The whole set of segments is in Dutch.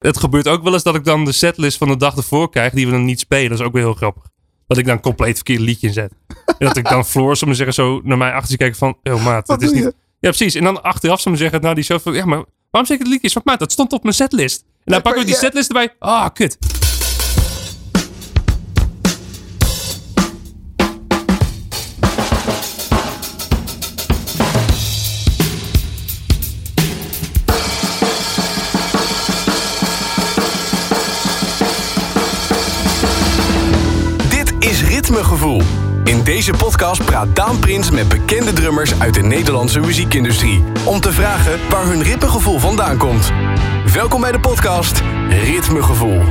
Het gebeurt ook wel eens dat ik dan de setlist van de dag ervoor krijg, die we dan niet spelen. Dat is ook weer heel grappig. Dat ik dan compleet verkeerd liedje inzet. en dat ik dan Floor, zou zeggen, zo naar mij achter kijken van, oh maat, dat is niet... Ja, precies. En dan achteraf zou maar zeggen, nou die show van, ja, maar waarom zeg ik het liedje? Van, maat, dat stond op mijn setlist. En dan pakken we die setlist erbij. Ah, kut. In deze podcast praat Daan Prins met bekende drummers uit de Nederlandse muziekindustrie. Om te vragen waar hun ritmegevoel vandaan komt. Welkom bij de podcast Ritmegevoel.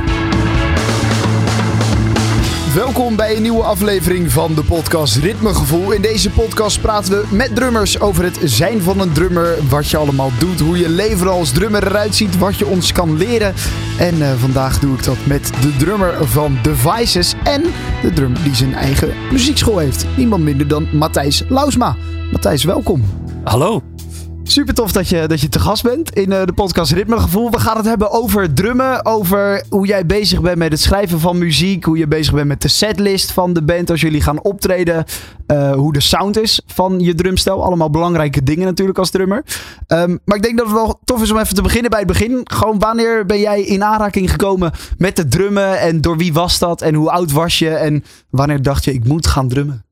Welkom bij een nieuwe aflevering van de podcast Ritmegevoel. In deze podcast praten we met drummers over het zijn van een drummer. Wat je allemaal doet, hoe je leven als drummer eruit ziet, wat je ons kan leren. En eh, vandaag doe ik dat met de drummer van Devices en de drummer die zijn eigen muziekschool heeft. Niemand minder dan Matthijs Lausma. Matthijs, welkom. Hallo. Super tof dat je, dat je te gast bent in eh, de podcast Ritmegevoel. We gaan het hebben over drummen, over hoe jij bezig bent met het schrijven van muziek, hoe je bezig bent met de setlist van de band als jullie gaan optreden, eh, hoe de sound is van je drumstel. Allemaal belangrijke dingen natuurlijk als drummer. Ehm, maar ik denk dat het wel tof is om even te beginnen bij het begin. Gewoon wanneer ben jij in aanraking gekomen met het drummen en door wie was dat en hoe oud was je en wanneer dacht je ik moet gaan drummen?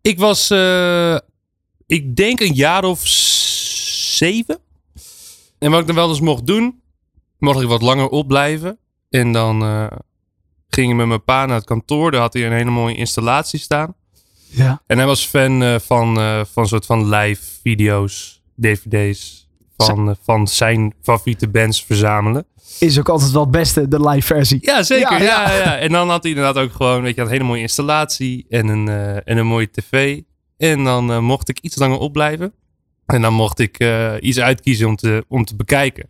Ik was, eh, ik denk een jaar of zeven. En wat ik dan wel eens mocht doen, mocht ik wat langer opblijven. En dan eh, ging ik met mijn pa naar het kantoor. Daar had hij een hele mooie installatie staan. Ja. En hij was fan eh, van, eh, van soort van live video's, dvd's. Van, van zijn favoriete bands verzamelen. Is ook altijd wel het beste, de live versie. Ja, zeker. Ja, Ja, ja. ja. En dan had hij inderdaad ook gewoon, weet je, een hele mooie installatie en een, en een mooie tv. En dan mocht ik iets langer opblijven. En dan mocht ik eh, iets uitkiezen om te, om te bekijken.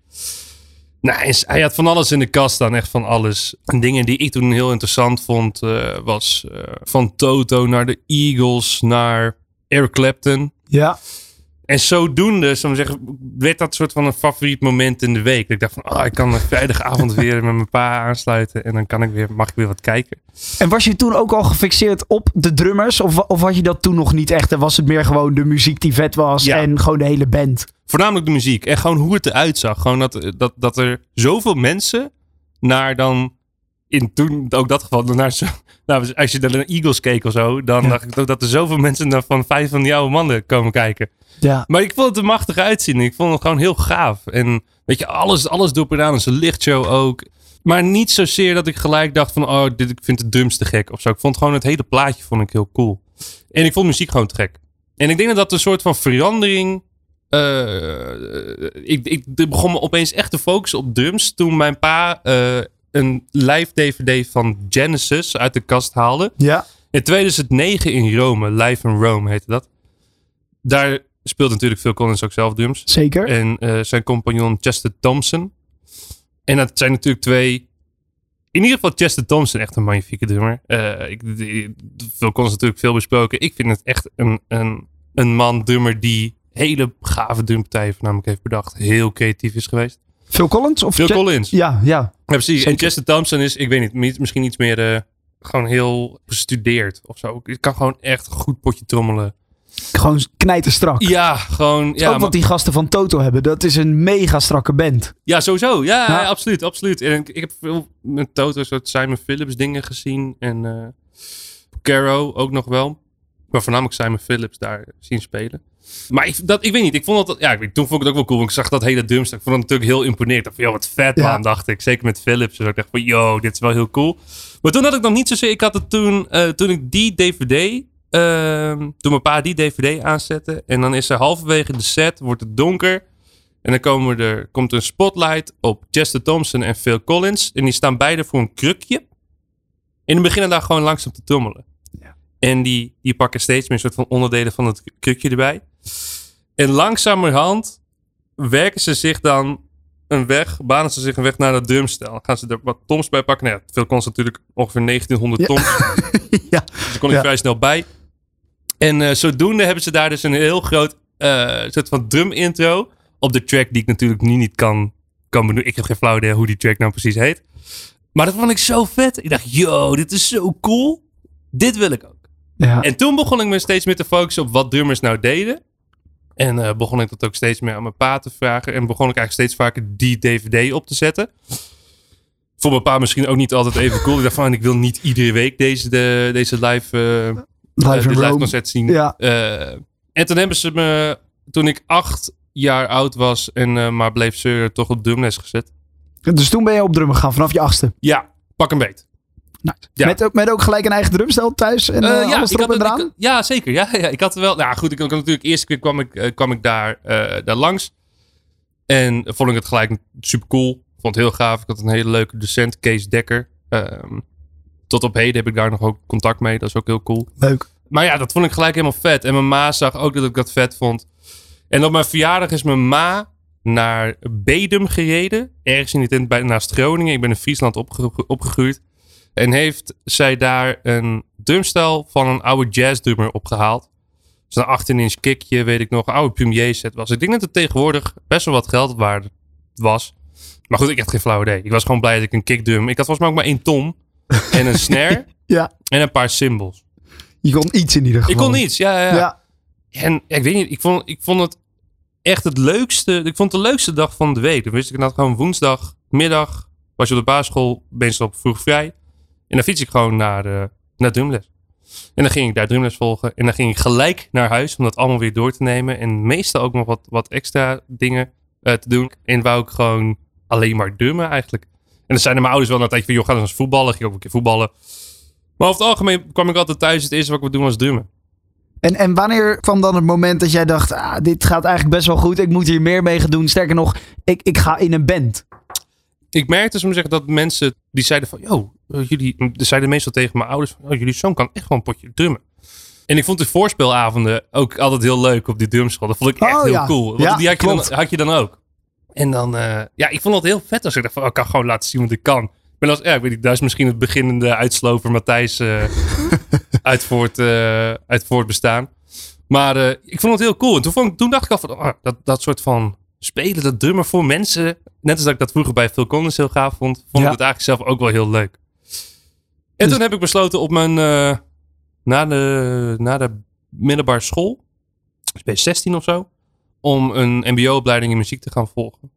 Nou, hij had van alles in de kast staan, echt van alles. En dingen die ik toen heel interessant vond, eh, was eh, van Toto naar de Eagles, naar Eric Clapton. Ja. En zodoende, zou ik zeggen, werd dat soort van een favoriet moment in de week. Dat ik dacht van, ah, ik kan een vrijdagavond weer met mijn pa aansluiten. En dan kan ik weer, mag ik weer wat kijken. En was je toen ook al gefixeerd op de drummers? Of, of had je dat toen nog niet echt? En was het meer gewoon de muziek die vet was Ja. en gewoon de hele band? Voornamelijk de muziek. En gewoon hoe het eruit zag. Gewoon dat, dat, dat er zoveel mensen naar dan... In toen ook dat geval. Naar zo, nou, als je naar de Eagles keek of zo. Dan Ja. dacht ik ook dat er zoveel mensen naar van vijf van die oude mannen komen kijken. Ja. Maar ik vond het er machtig uitzien. Ik vond het gewoon heel gaaf. En weet je, alles, alles erop en aan. Een lichtshow ook. Maar niet zozeer dat ik gelijk dacht van... Oh, dit, ik vind de drums te gek of zo. Ik vond gewoon het hele plaatje vond ik heel cool. En ik vond muziek gewoon te gek. En ik denk dat dat een soort van verandering... eh, ik, ik begon me opeens echt te focussen op drums... toen mijn pa eh, een live DVD van Genesis uit de kast haalde. Ja. In 2009 in Rome, Live in Rome heette dat. Daar speelt natuurlijk Phil Collins ook zelf drums. Zeker. En eh, zijn compagnon Chester Thompson. En dat zijn natuurlijk twee... In ieder geval Chester Thompson, echt een magnifieke drummer. Eh, ik, die- Phil Collins natuurlijk veel besproken. Ik vind het echt een, een, een man drummer die hele gave drumpartijen voornamelijk heeft bedacht. Heel creatief is geweest. Phil Collins? Of Phil Collins. Ja, ja. Ja, precies. En. Chester Thompson is, ik weet niet, mi- misschien iets meer eh, gewoon heel gestudeerd of zo. Ik kan gewoon echt een goed potje trommelen. Gewoon knijterstrak. Ja, gewoon. Ja, ook maar- wat die gasten van Toto hebben. Dat is een mega strakke band. ja sowieso. Ja, absoluut, absoluut. En ik, ik heb veel met Toto soort Simon Phillips dingen gezien. En eh Caro ook nog wel. Maar voornamelijk Simon Phillips daar zien spelen. Maar ik, dat, ik weet niet, ik vond dat, ja, ik weet, toen vond ik het ook wel cool. want Ik zag dat hele drumstuk. Ik vond het natuurlijk heel imponerend. Ik dacht van, wat vet man, dacht ik. Zeker met Philips. Dus ik dacht van, yo, dit is wel heel cool. Maar toen had ik nog niet zozeer, ik had het toen, eh, toen ik die DVD, ehm, toen mijn pa die DVD aanzette. En dan is er halverwege de set, wordt het donker. En dan komen er, komt er een spotlight op Chester Thompson en Phil Collins. En die staan beide voor een krukje. En die beginnen daar gewoon langzaam te trommelen. Ja. En die, die pakken steeds meer soort van onderdelen van het krukje erbij. En langzamerhand werken ze zich dan een weg, banen ze zich een weg naar dat drumstel. Dan gaan ze er wat toms bij pakken. Nou ja, Phil Collins natuurlijk ongeveer 1900 Ja. toms. ja. Dus daar kon ik Ja. vrij snel bij. En eh, zodoende hebben ze daar dus een heel groot eh, soort van drum intro op de track die ik natuurlijk nu niet kan kan me, ik heb geen flauw idee hoe die track nou precies heet. Maar dat vond ik zo vet. Ik dacht, yo, dit is zo cool. Dit wil ik ook. Ja. En toen begon ik me steeds meer te focussen op wat drummers nou deden. En eh, begon ik dat ook steeds meer aan mijn pa te vragen. En begon ik eigenlijk steeds vaker die DVD op te zetten. Voor mijn pa misschien ook niet altijd even cool. Ik dacht van, ik wil niet iedere week deze, de, deze live, eh, Live eh, live concert zien. Ja. En toen hebben ze me, toen ik acht jaar oud was en maar bleef zeuren, toch op drumles gezet. Dus toen ben je op drummen gegaan vanaf je achtste. Ja, pak een beet. Ja. Met, ook, met ook gelijk een eigen drumstel thuis en Eh, eh, ja, alles erop en eraan? ik- ja, zeker. Ja, ja, ik had wel. Nou goed, ik had natuurlijk eerste keer kwam ik, eh, kwam ik daar, daar langs. En vond ik het gelijk super cool. Vond het heel gaaf. Ik had een hele leuke docent, Kees Dekker. Ehm, tot op heden heb ik daar nog ook contact mee. Dat is ook heel cool. Leuk. Maar ja, dat vond ik gelijk helemaal vet. En mijn ma zag ook dat ik dat vet vond. En op mijn verjaardag is mijn ma naar Bedum gereden. Ergens in die tent bij, naast Groningen. Ik ben in Friesland opge- opgegroeid. En heeft zij daar een drumstel van een oude jazzdrummer opgehaald. Dus een 18-inch kickje, weet ik nog. Een oude Pumier set was. Ik denk dat het tegenwoordig best wel wat geld waard was. Maar goed, ik had geen flauw idee. Ik was gewoon blij dat ik een kickdrum... Ik had volgens mij ook maar één tom. En een snare. Ja. En een paar cymbals. Je kon iets in ieder Ik geval. kon niets, ja, ja. Ja. En ik weet niet, ik vond, ik vond het echt het leukste. Ik vond het de leukste dag van de week. Dan wist ik dat gewoon woensdagmiddag was je op de basisschool, meestal op vroeg vrij. En dan fiets ik gewoon naar, eh naar drumles. En dan ging ik daar drumles volgen. En dan ging ik gelijk naar huis om dat allemaal weer door te nemen. En meestal ook nog wat, wat extra dingen eh, te doen. En wou ik gewoon alleen maar drummen eigenlijk. En dan zeiden mijn ouders wel een tijdje van, joh, ga eens voetballen. Ging ook een keer voetballen. Maar over het algemeen kwam ik altijd thuis. Het eerste wat ik wilde doen was drummen. En, en wanneer kwam dan het moment dat jij dacht, ah, dit gaat eigenlijk best wel goed. Ik moet hier meer mee gaan doen. Sterker nog, ik, ik ga in een band. Ik merkte soms zeggen dat mensen die zeiden van, yo, eh, jullie, zeiden meestal tegen mijn ouders van, oh, jullie zoon kan echt wel een potje drummen. En ik vond de voorspelavonden ook altijd heel leuk op die drumschool. Dat vond ik echt Oh, heel ja. cool. Want Ja, die had je, dan, had je dan ook. En dan, eh, ja, ik vond het heel vet als ik dacht van, oh, ik kan gewoon laten zien wat ik kan. Ik ben als, ja, ik weet niet, daar is misschien het beginnende uitslover Matthijs eh, uit, voort, eh, uit voortbestaan. Maar ik vond het heel cool. En toen, vond toen dacht ik al van, ah, dat, dat soort van spelen, dat drummen voor mensen. Net als dat ik dat vroeger bij Phil Collins heel gaaf vond, vond Ja. ik het eigenlijk zelf ook wel heel leuk. En Dus- toen heb ik besloten op mijn, eh, na, de, na de middelbare school, dus bij 16 of zo, om een mbo-opleiding in muziek te gaan volgen.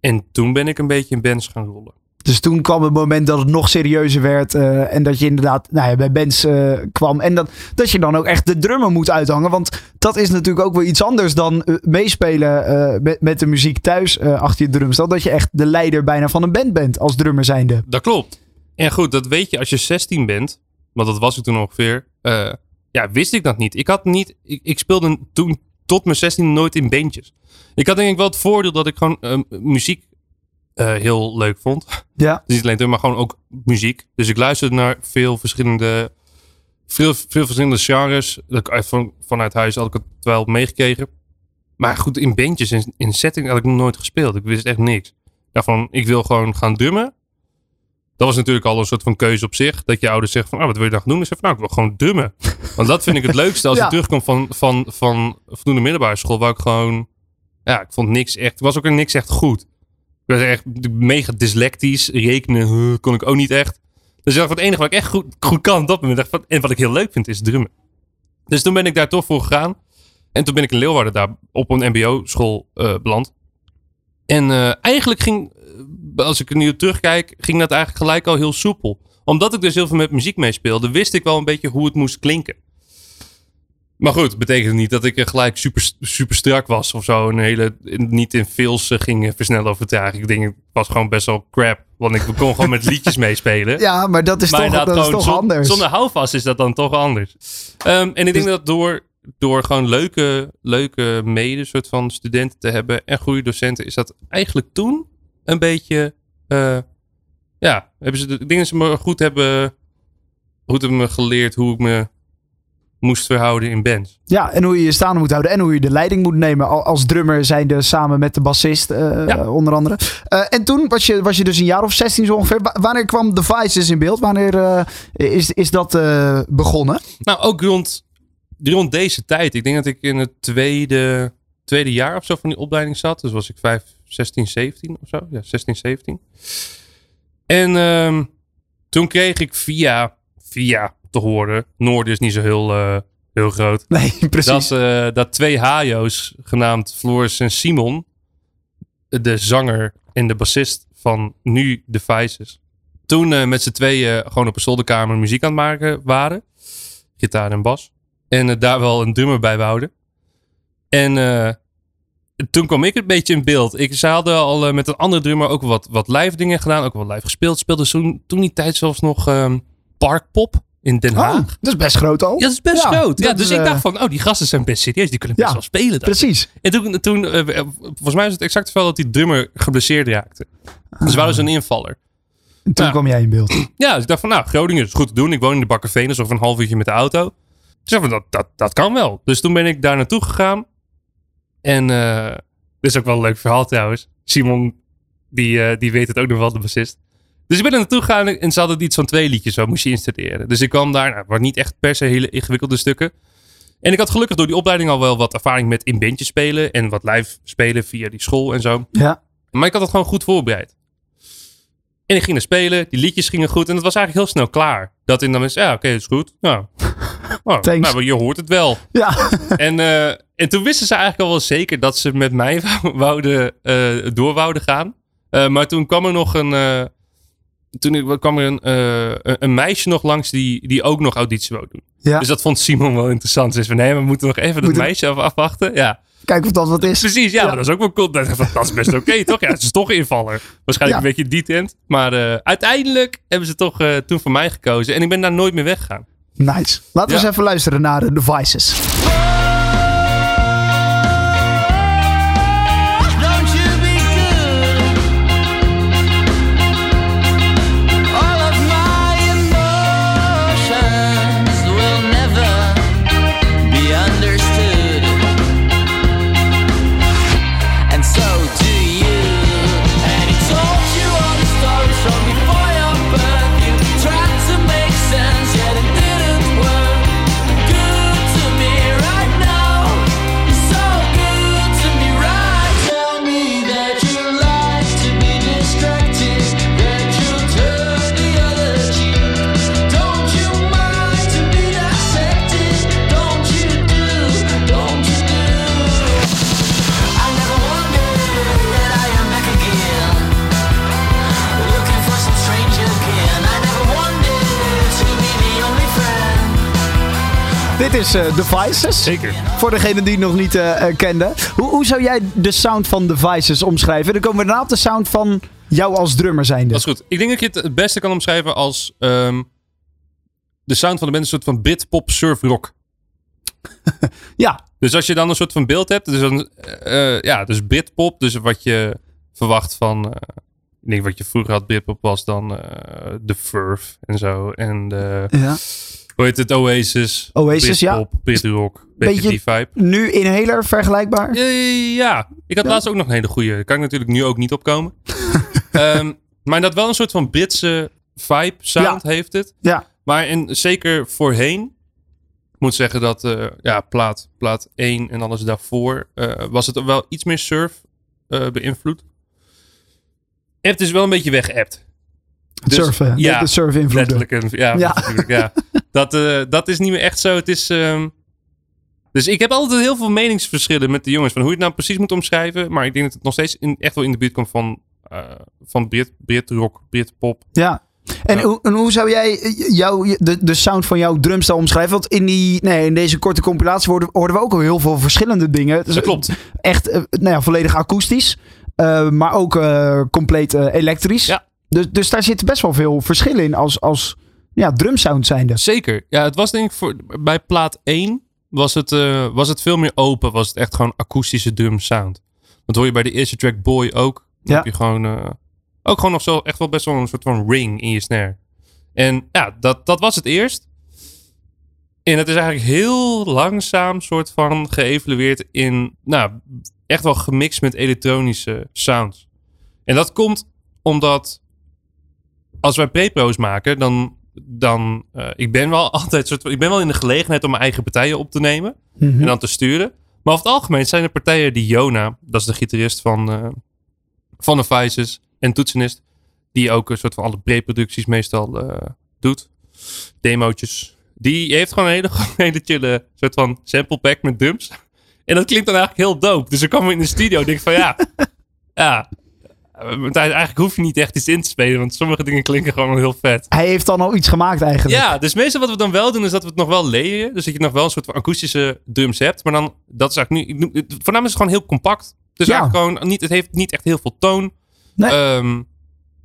En toen ben ik een beetje in bands gaan rollen. Dus toen kwam het moment dat het nog serieuzer werd. eh, en dat je inderdaad nou ja, bij bands eh, kwam. En dat, dat je dan ook echt de drummer moet uithangen. Want dat is natuurlijk ook wel iets anders dan eh, meespelen met, met de muziek thuis achter je drumstel. Dat je echt de leider bijna van een band bent als drummer zijnde. Dat klopt. En goed, dat weet je als je 16 bent. Want dat was ik toen ongeveer. ja, wist ik dat niet. Ik had niet. Ik, ik speelde toen tot mijn 16 nooit in bandjes. Ik had denk ik wel het voordeel dat ik gewoon muziek eh, heel leuk vond. Ja. Dus niet alleen maar gewoon ook muziek. Dus ik luisterde naar veel verschillende, veel, veel verschillende genres. Dat ik van, vanuit huis had ik het wel meegekregen. Maar goed, in bandjes, in, in setting had ik nog nooit gespeeld. Ik wist echt niks. Daarvan, ik wil gewoon gaan drummen. Dat was natuurlijk al een soort van keuze op zich. Dat je ouders zeggen van, ah, wat wil je dan gaan doen? Ik zeg van, nou, ik wil gewoon drummen. Want dat vind ik het leukste. Als Ja. ik terugkom van, van, van, van de middelbare school, waar ik gewoon... Ja, ik vond niks echt... Was ook niks echt goed. Ik was echt mega dyslectisch. Rekenen kon ik ook niet echt. Dus dacht, het enige wat ik echt goed, goed kan op dat moment. En wat ik heel leuk vind, is drummen. Dus toen ben ik daar toch voor gegaan. En toen ben ik in Leeuwarden daar op een mbo-school eh, beland. En eh, eigenlijk ging, eh, als ik er nu terugkijk, ging dat eigenlijk gelijk al heel soepel. Omdat ik dus heel veel met muziek meespeelde, wist ik wel een beetje hoe het moest klinken. Maar goed, betekent niet dat ik er gelijk super, super strak was of zo. Een hele, niet in veels eh, ging versnellen of vertragen. Ik denk, het was gewoon best wel crap. Want ik kon gewoon met liedjes meespelen. Ja, maar dat is maar toch, dat is toch zon- anders. Zonder houvast is dat dan toch anders. Ehm, en ik denk dat door, door gewoon leuke, leuke mede soort van studenten te hebben en goede docenten, is dat eigenlijk toen een beetje. eh, ja, hebben ze de dingen ze me goed hebben, goed hebben me geleerd hoe ik me moest verhouden in bands. Ja, en hoe je je staande moet houden en hoe je de leiding moet nemen. Al- Als drummer zijnde samen met de bassist, eh, Ja. onder andere. Eh, en toen was je, was je dus een jaar of 16 zo ongeveer. Wa- wanneer kwam The Vices in beeld? Wanneer eh, is, is dat begonnen? Nou, ook rond, rond deze tijd. Ik denk dat ik in het tweede tweede jaar of zo van die opleiding zat. Dus was ik 5, 16, 17 of zo. Ja, 16, 17. En ehm, toen kreeg ik via, via te horen, Noord is niet zo heel, eh, heel groot. Nee, precies. Dat, eh, dat twee Hajo's, genaamd Floris en Simon, de zanger en de bassist van nu The Vices, toen eh, met z'n tweeën gewoon op een zolderkamer muziek aan het maken waren. Gitaar en bas. En daar wel een drummer bij wouden. En toen kwam ik een beetje in beeld. Ik, ze hadden al met een andere drummer ook wat, wat live dingen gedaan. Ook wat live gespeeld. Speelde toen, toen die tijd zelfs nog ehm, Parkpop in Den Haag. Oh, dat is best groot al. Ja, dat is best Ja, groot. Ja, dus is, ik eh, dacht van, oh, die gasten zijn best serieus. Die kunnen best Ja, wel spelen. Precies. En toen, toen eh, volgens mij was het exact wel dat die drummer geblesseerd raakte. Dus wouden ze een invaller. En toen Ja. kwam jij in beeld. Ja, dus ik dacht van, nou, Groningen is goed te doen. Ik woon in de Bakkerveen, dus over een half uurtje met de auto. Dus ik dacht van, dat, dat, dat kan wel. Dus toen ben ik daar naartoe gegaan. En eh dit is ook wel een leuk verhaal trouwens. Simon, die, eh, die weet het ook nog wel, de bassist. Dus ik ben er naartoe gegaan en ze hadden iets van twee liedjes, zo moest je installeren. Dus ik kwam daar, nou, het waren niet echt per se hele ingewikkelde stukken. En ik had gelukkig door die opleiding al wel wat ervaring met in bandjes spelen. En wat live spelen via die school en zo. Ja. Maar ik had het gewoon goed voorbereid. En ik ging er spelen, die liedjes gingen goed en het was eigenlijk heel snel klaar. Dat in dan is, ja, oké, is goed. Nou, oh, Thanks. nou, je hoort het wel. Ja. En, eh, en toen wisten ze eigenlijk al wel zeker dat ze met mij wou- wouden, eh, door wouden gaan. Eh, maar toen kwam er nog een, toen kwam er een, eh, een- meisje nog langs die, die ook nog auditie wou doen. ja. Dus dat vond Simon wel interessant. Ze zei van, nee, we moeten nog even dat meisje af, afwachten. Ja. Kijk of dat wat is. Precies, ja, Ja. maar dat is ook wel cool. Dat, is best oké, toch? Ja, het is toch invaller. Waarschijnlijk Ja. een beetje die tent. Maar eh, uiteindelijk hebben ze toch eh, toen voor mij gekozen. En ik ben daar nooit meer weggegaan. Nice. Laten we eens even luisteren naar de Devices. Dit is eh Devices. Zeker. Voor degene die het nog niet eh, eh, kende. Hoe, hoe zou jij de sound van Devices omschrijven? Dan komen we daarna op de sound van jou als drummer zijnde. Dat is goed. Ik denk dat je het het beste kan omschrijven als... ehm, de sound van de band is een soort van Britpop surf rock. Ja, Dus als je dan een soort van beeld hebt, dus dan, eh, ja, dus Britpop, dus wat je verwacht van, ik denk wat je vroeger had Britpop was dan de Furf en zo en de, ja. Hoe heet het, Oasis, Oasis, ja. Britpop, Britrock, beetje, die vibe. Nu Inhaler vergelijkbaar? Eh, ja, ik had Ja. laatst ook nog een hele goede, daar kan ik natuurlijk nu ook niet opkomen. Ehm maar dat wel een soort van Britse vibe sound heeft het. Ja. Maar en zeker voorheen, ik moet zeggen dat eh, ja, plaat, plaat 1 en alles daarvoor, eh, was het wel iets meer surf eh, beïnvloed. Het is wel een beetje weggeëpt. Het Dus, surfen. ja, de surf. Letterlijk. Ja, Ja. Dat, eh, dat is niet meer echt zo. Het is... ehm, dus ik heb altijd heel veel meningsverschillen met de jongens. Van hoe je het nou precies moet omschrijven. Maar ik denk dat het nog steeds in, echt wel in de buurt komt van, eh van Brit, Brit rock, Brit pop. Ja. En, hoe, en hoe zou jij eh, jou, de, de sound van jouw drumstel omschrijven? Want in, die, nee, in deze korte compilatie hoorden, hoorden we ook al heel veel verschillende dingen. Dus Dat klopt. Echt nou ja, volledig akoestisch. maar ook compleet elektrisch. Ja. Dus, dus daar zit best wel veel verschil in als, als ja, drumsound zijnde. Zeker. Ja, het was denk ik voor, bij plaat 1 was het, eh, was het veel meer open. Was het echt gewoon akoestische drum sound. Dat hoor je bij de eerste track Boy ook. Dan Ja. heb je gewoon eh, ook gewoon nog zo echt wel best wel een soort van ring in je snare. En ja, dat, dat was het eerst. En het is eigenlijk heel langzaam soort van geëvalueerd in, nou, echt wel gemixt met elektronische sounds. En dat komt omdat als wij pre-pro's maken, dan, dan eh, ik ben wel altijd soort ik ben wel in de gelegenheid om mijn eigen partijen op te nemen Mhm. en dan te sturen. Maar over het algemeen zijn er partijen die Jona, dat is de gitarist van, eh van de Vices en toetsenist, die ook een soort van alle preproducties meestal eh, doet, demootjes. Die heeft gewoon een hele, hele chille soort van sample pack met dumps. En dat klinkt dan eigenlijk heel dope. Dus ik kwam in de studio en denk van ja, ja, eh, eigenlijk hoef je niet echt iets in te spelen, want sommige dingen klinken gewoon heel vet. Hij heeft dan al iets gemaakt eigenlijk. Ja, dus meestal wat we dan wel doen is dat we het nog wel leren. Dus dat je nog wel een soort van akoestische drums hebt. Maar dan, dat is eigenlijk nu, voornamelijk is het gewoon heel compact. Dus Ja. eigenlijk gewoon, niet, het heeft niet echt heel veel toon. Nee. Ehm,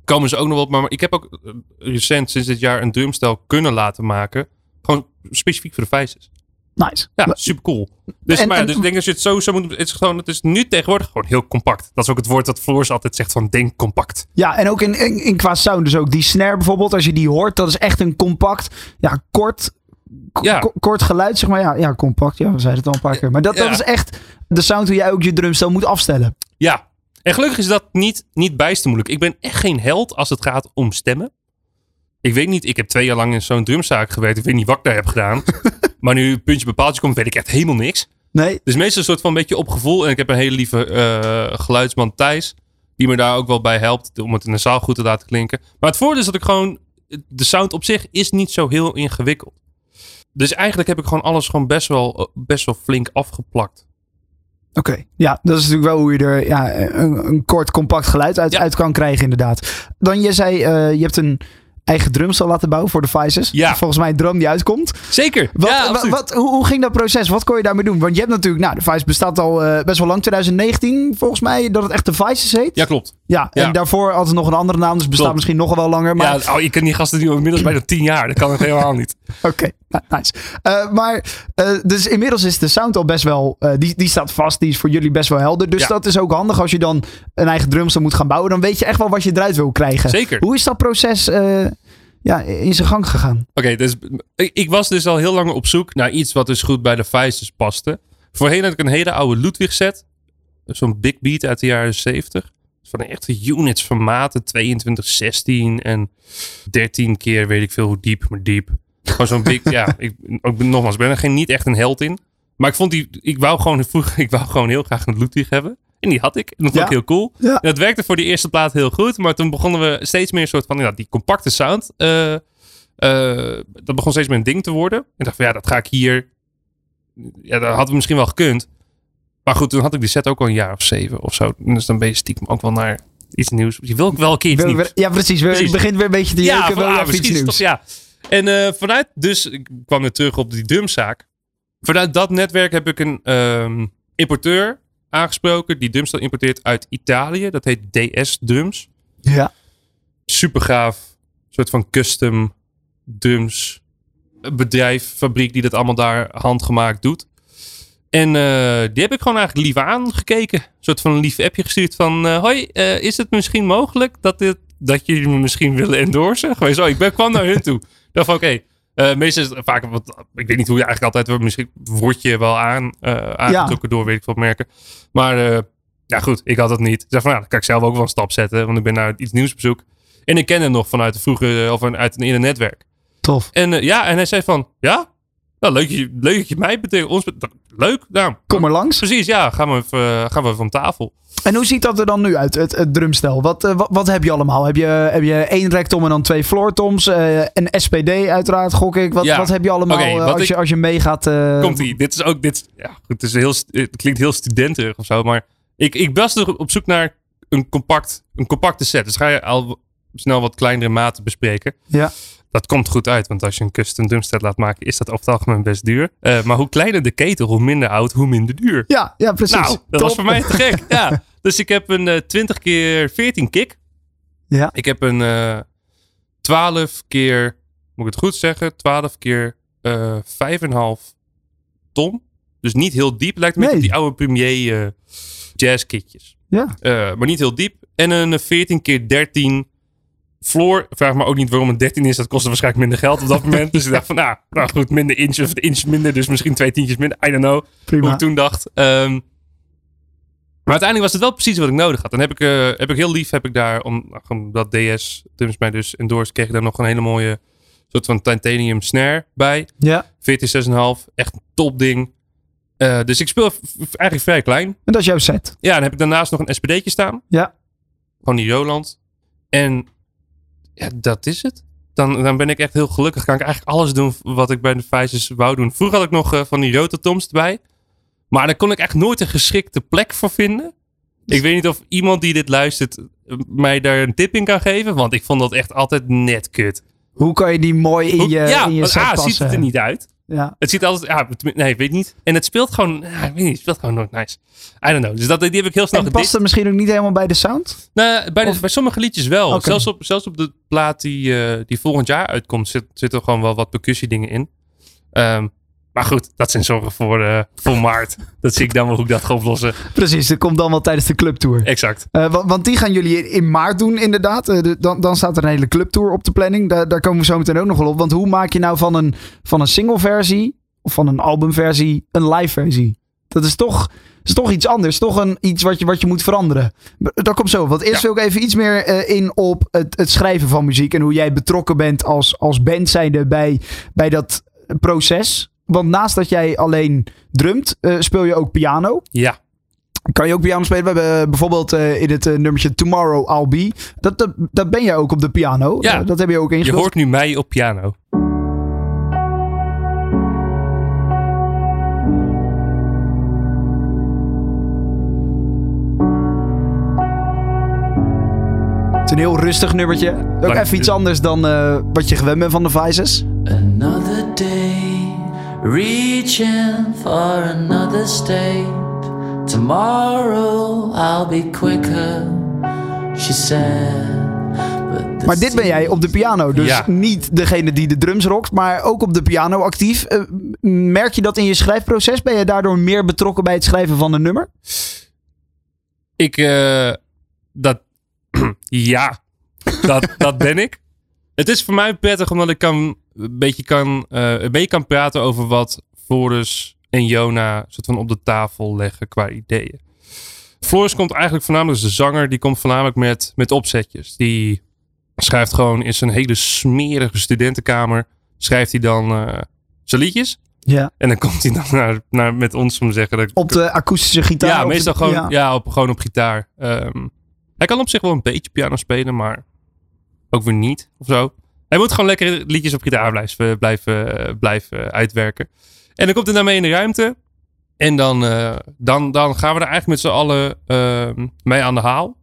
komen ze ook nog wel op. Maar, maar ik heb ook eh, recent, sinds dit jaar, een drumstel kunnen laten maken. Gewoon specifiek voor de Vices. Nice. Ja, super cool. Dus, En- maar, en- dus ik denk als je het zo zou moeten... Het is, gewoon, het is nu tegenwoordig gewoon heel compact. Dat is ook het woord dat Floors altijd zegt van denk compact. Ja, en ook in, in, in qua sound dus ook. Die snare bijvoorbeeld, als je die hoort, dat is echt een compact, ja, kort, Ja. kort geluid, zeg maar. Ja, ja, compact, ja, we zeiden het al een paar keer. Maar dat, dat is echt de sound hoe jij ook je drumstel moet afstellen. Ja, en gelukkig is dat niet, niet bijster moeilijk. Ik ben echt geen held als het gaat om stemmen. Ik weet niet, ik heb twee jaar lang in zo'n drumzaak gewerkt. Ik weet niet wat ik daar heb gedaan. maar nu puntje bepaaltje komt, weet ik echt helemaal niks. Nee, Dus meestal een soort van een beetje op gevoel. En ik heb een hele lieve eh, geluidsman Thijs. Die me daar ook wel bij helpt om het in de zaal goed te laten klinken. Maar het voordeel is dat ik gewoon... De sound op zich is niet zo heel ingewikkeld. Dus eigenlijk heb ik gewoon alles gewoon best wel, best wel flink afgeplakt. Oké, ja, dat is natuurlijk wel hoe je er ja, een, een kort, compact geluid uit, Ja. uit kan krijgen, inderdaad. Dan, je zei, eh, je hebt een eigen drumstel laten bouwen voor de Vices. Ja. Volgens mij een droom die uitkomt. Zeker! Wat, ja, wa- absoluut. wat, hoe, hoe ging dat proces? Wat kon je daarmee doen? Want je hebt natuurlijk, nou, de Vice bestaat al eh, best wel lang, 2019 volgens mij, dat het echt de Vices heet. Ja, klopt. Ja, en Ja. daarvoor had het nog een andere naam, dus bestaat Klopt. misschien nog wel langer. Maar Ja, oh, je kent die gasten nu inmiddels bijna tien jaar. Dat kan het helemaal niet. oké, nou, nice. Eh, maar, eh, dus inmiddels is de sound al best wel, eh, die, die staat vast, die is voor jullie best wel helder. Dus Ja. dat is ook handig als je dan een eigen drumstel moet gaan bouwen. Dan weet je echt wel wat je eruit wil krijgen. Zeker. Hoe is dat proces ja, in zijn gang gegaan? Oké, dus ik, ik was dus al heel lang op zoek naar iets wat dus goed bij de Vices paste. Voorheen had ik een hele oude Ludwig set. Zo'n big beat uit de jaren 70. Van echte units formaten. 22, 16 en 13 keer weet ik veel hoe diep, maar diep. Gewoon zo'n big, ja. Ik, ik ben, nogmaals, ik ben er geen, niet echt een held in. Maar ik vond die, ik wou gewoon, vroeger, ik wou gewoon heel graag een Ludwig hebben. En die had ik. En dat vond ik Ja. heel cool. Ja. En dat werkte voor die eerste plaat heel goed. Maar toen begonnen we steeds meer een soort van, ja, die compacte sound. eh, eh, dat begon steeds meer een ding te worden. En ik dacht van ja, dat ga ik hier. Ja, dat hadden we misschien wel gekund. Maar goed, toen had ik die set ook al een jaar of zeven of zo. Dus dan ben je stiekem ook wel naar iets nieuws. Je wil ook wel een keer iets nieuws. Ja, precies. We- Precies. Begint weer een beetje te jeuken. Ja, je ah, iets nieuws? toch, ja. En eh, vanuit, dus ik kwam weer terug op die drumzaak. Vanuit dat netwerk heb ik een ehm, importeur aangesproken. Die drumstel importeert uit Italië. Dat heet DS Drums. Ja. super gaaf. soort van custom drums bedrijf, fabriek die dat allemaal daar handgemaakt doet. En eh, die heb ik gewoon eigenlijk lief aangekeken. Een soort van een lief appje gestuurd van... eh, hoi, eh, is het misschien mogelijk dat, dit, dat jullie me misschien willen endorsen? Gewoon zo, ik ben, kwam naar hun toe. Ik dacht van, oké. eh, meestal is het vaak, wat, ik weet niet hoe je eigenlijk altijd... Misschien word je wel aan, eh aangetrokken door weet ik wat merken. Maar ja goed, ik had het niet. Ik dacht van, ja, dan kan ik zelf ook wel een stap zetten. Want ik ben naar iets nieuws op zoek. En ik ken hem nog vanuit de vroege, of uit een netwerk. Tof. En ja, en hij zei van, ja, nou, leuk, dat je- leuk dat je mij betekent. Ons leuk, nou, Kom maar langs. precies, ja, gaan we even, eh, gaan we even om tafel. En hoe ziet dat er dan nu uit, het, het drumstel? Wat, eh, wat, wat heb je allemaal? Heb je, heb je één rectom en dan twee floortoms? eh een SPD uiteraard, gok ik. Wat, Ja. wat heb je allemaal als, ik- je, als je meegaat? eh, Komt ie, dit is ook, dit, ja, goed, het, is heel, het klinkt heel studenterig of zo, maar ik, ik was er op zoek naar een, compact, een compacte set. Dus ga je al snel wat kleinere maten bespreken. Ja. Dat komt goed uit, want als je een custom drumset laat maken, is dat over het algemeen best duur. Eh, maar hoe kleiner de ketel, hoe minder oud, hoe minder duur. Ja, ja, precies. Nou, dat Top. was voor mij te gek. ja. Dus ik heb een eh 20 keer 14 kick. Ja. Ik heb een eh 12 keer, moet ik het goed zeggen, 12 keer eh 5,5 ton. Dus niet heel diep. Lijkt Nee. op die oude premier eh jazzkitjes. Ja. Maar niet heel diep. En een 14 keer 13 floor. Vraag me ook niet waarom het 13 is. Dat kostte waarschijnlijk minder geld op dat moment. dus ik dacht van, nou, nou goed, minder inch of inch minder. Dus misschien twee tientjes minder. I don't know hoe Prima. ik toen dacht. Ehm, maar uiteindelijk was het wel precies wat ik nodig had. Dan heb ik, eh, heb ik heel lief, heb ik daar, om- omdat DS Drums mij dus endorsed, kreeg ik daar nog een hele mooie soort van titanium snare bij. Ja. 14,6,5. Echt een top ding. Eh, dus ik speel eigenlijk vrij klein. En dat is jouw set. Ja, dan heb ik daarnaast nog een SPD'tje staan. Ja. Van die Roland. En ja, dat is het. Dan, dan ben ik echt heel gelukkig. Kan ik eigenlijk alles doen wat ik bij de Vices wou doen. Vroeger had ik nog eh, van die rototoms erbij. Maar daar kon ik echt nooit een geschikte plek voor vinden. Ik weet niet of iemand die dit luistert eh, mij daar een tip in kan geven. Want ik vond dat echt altijd net kut. Hoe kan je die mooi in je, ja, in je want set A, passen? ziet het er niet uit. Ja. Het ziet altijd... Ja, nee, ik weet niet. En het speelt gewoon... Ja, ik weet niet, het speelt gewoon nooit nice. I don't know. Dus dat, die heb ik heel snel En past het misschien ook niet helemaal bij de sound? Nou, bij, de- bij sommige liedjes wel. Zelfs, op, zelfs op de plaat die, eh, die volgend jaar uitkomt, zit, zitten gewoon wel wat percussiedingen in. Ehm, maar goed, dat zijn zorgen voor, eh, voor maart. dat zie ik dan wel hoe ik dat ga oplossen. Precies, dat komt dan wel tijdens de clubtour. Exact. Eh, want, want die gaan jullie in- maart doen, inderdaad. Eh, de- dan, dan staat er een hele clubtour op de planning. Daar, daar komen we zo meteen ook nog wel op. Want hoe maak je nou van een, van een single versie of van een albumversie een live versie? Dat is toch, is toch iets anders. Toch een, iets wat je, wat je moet veranderen. Dat komt zo. Want eerst Ja. wil ik even iets meer in op het, het schrijven van muziek. En hoe jij betrokken bent als, als band zijnde bij, bij dat proces. Want naast dat jij alleen drumt, eh, speel je ook piano. Ja. Kan je ook piano spelen? We hebben eh, bijvoorbeeld eh, in het nummertje Tomorrow I'll Be. Dat, dat, dat ben jij ook op de piano. Ja. Dat heb je ook Je ingespeeld. hoort nu mij op piano. Het is een heel rustig nummertje. Ook Dank even u. iets anders dan eh, wat je gewend bent van de Vices. Another reaching for another state. Tomorrow I'll be quicker, she said. Maar dit ben jij op de piano. Dus Ja. niet degene die de drums rokt, maar ook op de piano actief. Eh, merk je dat in je schrijfproces? Ben je daardoor meer betrokken bij het schrijven van een nummer? Ik, eh, dat, ja, dat, dat ben ik. Het is voor mij prettig omdat ik kan, een beetje kan, eh, een beetje kan praten over wat Floris en Jona soort van op de tafel leggen qua ideeën. Floris komt eigenlijk voornamelijk, dus de zanger, die komt voornamelijk met, met opzetjes. Die schrijft gewoon in zijn hele smerige studentenkamer, schrijft hij dan eh, zijn liedjes. Ja. En dan komt hij dan naar, naar, met ons, om te zeggen. Dat, Op de akoestische gitaar? ja, de- meestal gewoon, ja. ja. op, gewoon op gitaar. Ehm, hij kan op zich wel een beetje piano spelen, maar ook weer niet of zo. Hij moet gewoon lekker liedjes op gitaar blijven, blijven, blijven uitwerken. En dan komt hij daarmee in de ruimte. En dan, eh, dan, dan gaan we er eigenlijk met z'n allen ehm, mee aan de haal.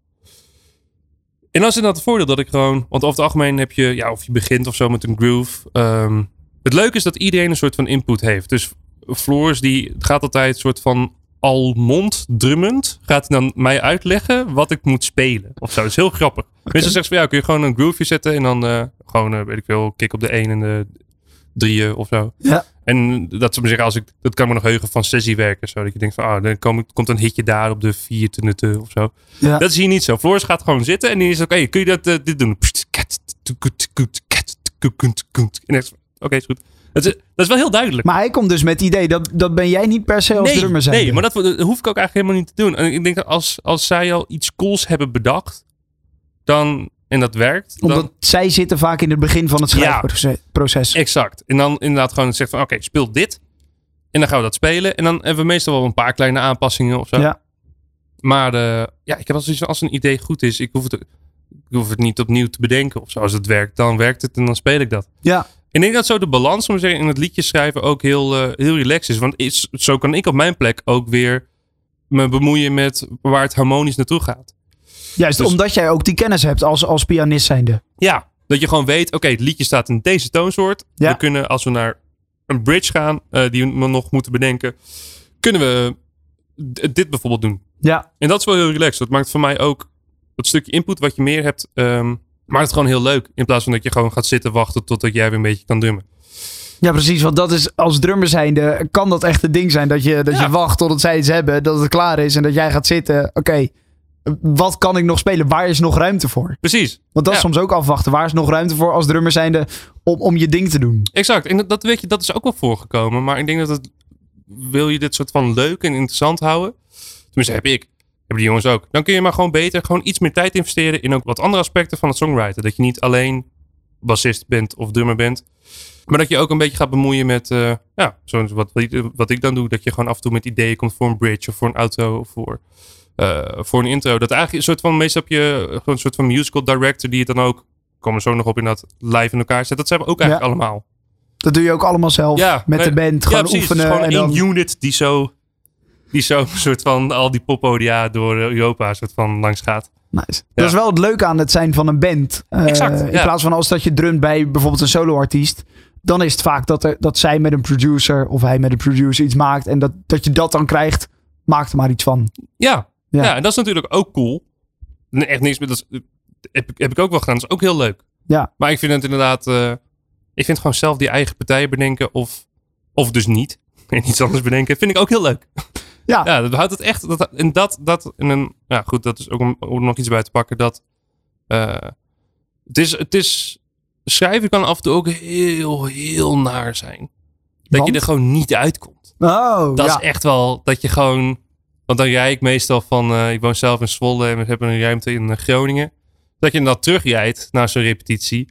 En dat is inderdaad het voordeel dat ik gewoon... Want over het algemeen heb je, ja, of je begint of zo met een groove. Ehm, het leuke is dat iedereen een soort van input heeft. Dus Floris die gaat altijd een soort van almond drummend. Gaat hij dan mij uitleggen wat ik moet spelen. Of zo. Dat is heel grappig. Meestal zegt ze van ja, kun je gewoon een groove zetten. En dan eh, gewoon, eh, weet ik veel, kick op de 1 en de drieën of zo. Ja. En dat ze me zeggen, als ik, dat kan me nog heugen van sessiewerken. Zo dat je denkt van, ah, dan kom, komt een hitje daar op de vier te of zo. Ja. Dat is hier niet zo. Floris gaat gewoon zitten en die is oké, kun je dat eh, dit doen? En Oké, is goed. Dat is, dat is wel heel duidelijk. Maar hij komt dus met het idee, dat, dat ben jij niet per se als nee, drummer zijn. nee, maar dat, dat hoef ik ook eigenlijk helemaal niet te doen. En ik denk dat als, als zij al iets cools hebben bedacht, dan, en dat werkt, dan, Omdat zij zitten vaak in het begin van het Ja. schrijfproces. Exact. En dan inderdaad gewoon zeggen van oké, speel dit. En dan gaan we dat spelen. En dan hebben we meestal wel een paar kleine aanpassingen of zo. Ja. Maar eh, ja, ik heb zoiets van, als een idee goed is, ik hoef, het, ik hoef het niet opnieuw te bedenken of zo. Als het werkt, dan werkt het en dan speel ik dat. Ja. Ik denk dat zo de balans, om te zeggen, in het liedje schrijven ook heel, eh, heel relaxed is. Want is, zo kan ik op mijn plek ook weer me bemoeien met waar het harmonisch naartoe gaat. Juist Dus- omdat jij ook die kennis hebt als, als pianist zijnde. Ja, dat je gewoon weet, oké, het liedje staat in deze toonsoort. Ja. We kunnen, als we naar een bridge gaan, eh, die we nog moeten bedenken, kunnen we dit bijvoorbeeld doen. Ja. En dat is wel heel relaxed. Dat maakt voor mij ook dat stukje input wat je meer hebt, ehm, maakt het gewoon heel leuk. In plaats van dat je gewoon gaat zitten wachten totdat jij weer een beetje kan drummen. Ja, precies. Want dat is als drummer zijnde, kan dat echt het ding zijn. Dat je, dat Ja. je wacht totdat zij iets hebben, dat het klaar is. En dat jij gaat zitten. Oké, wat kan ik nog spelen? Waar is nog ruimte voor? Precies. Want dat is soms ook afwachten. Waar is nog ruimte voor als drummer zijnde om, om je ding te doen? Exact. En dat, weet je, dat is ook wel voorgekomen. Maar ik denk dat het, wil je dit soort van leuk en interessant houden? Tenminste, heb ik. Hebben die jongens ook. Dan kun je maar gewoon beter gewoon iets meer tijd investeren in ook wat andere aspecten van het songwriten. Dat je niet alleen bassist bent of drummer bent. Maar dat je ook een beetje gaat bemoeien met, eh, ja, zoals wat, wat ik dan doe. Dat je gewoon af en toe met ideeën komt voor een bridge of voor een auto of voor, eh, voor een intro. Dat eigenlijk een soort van, meestal heb je gewoon een soort van musical director die het dan ook, komen zo nog op in dat live in elkaar zet. Dat zijn we ook eigenlijk allemaal. Dat doe je ook allemaal zelf Ja, met de band. Gewoon. Het is oefenen. gewoon en één dan, unit die zo, die zo een soort van al die poppodia door Europa soort van langs gaat. Nice. Dat is wel het leuke aan het zijn van een band. Eh, Exact, In plaats van als dat je drumt bij bijvoorbeeld een soloartiest. Dan is het vaak dat, er, dat zij met een producer of hij met een producer iets maakt. En dat, dat je dat dan krijgt. Maak er maar iets van. Ja. Ja. Ja. en dat is natuurlijk ook cool. Nee, Echt niks dat. is- Heb, ik- heb ik ook wel gedaan. Dat is ook heel leuk. Ja. Maar ik vind het inderdaad. eh, ik vind gewoon zelf die eigen partijen bedenken. Of, of dus niet. En iets anders bedenken. Vind ik ook heel leuk. Ja. Ja, dat houdt het echt. Dat, en dat. dat en een, ja, goed. Dat is ook om, om nog iets bij te pakken. Dat. eh, het, is, het is. Schrijven kan af en toe ook heel, heel naar zijn. Dat Want? je er gewoon niet uitkomt. Oh, Dat ja. is echt wel dat je gewoon. Want dan rij ik meestal van. eh, ik woon zelf in Zwolle en we hebben een ruimte in eh, Groningen. Dat je dan terugrijdt naar zo'n repetitie.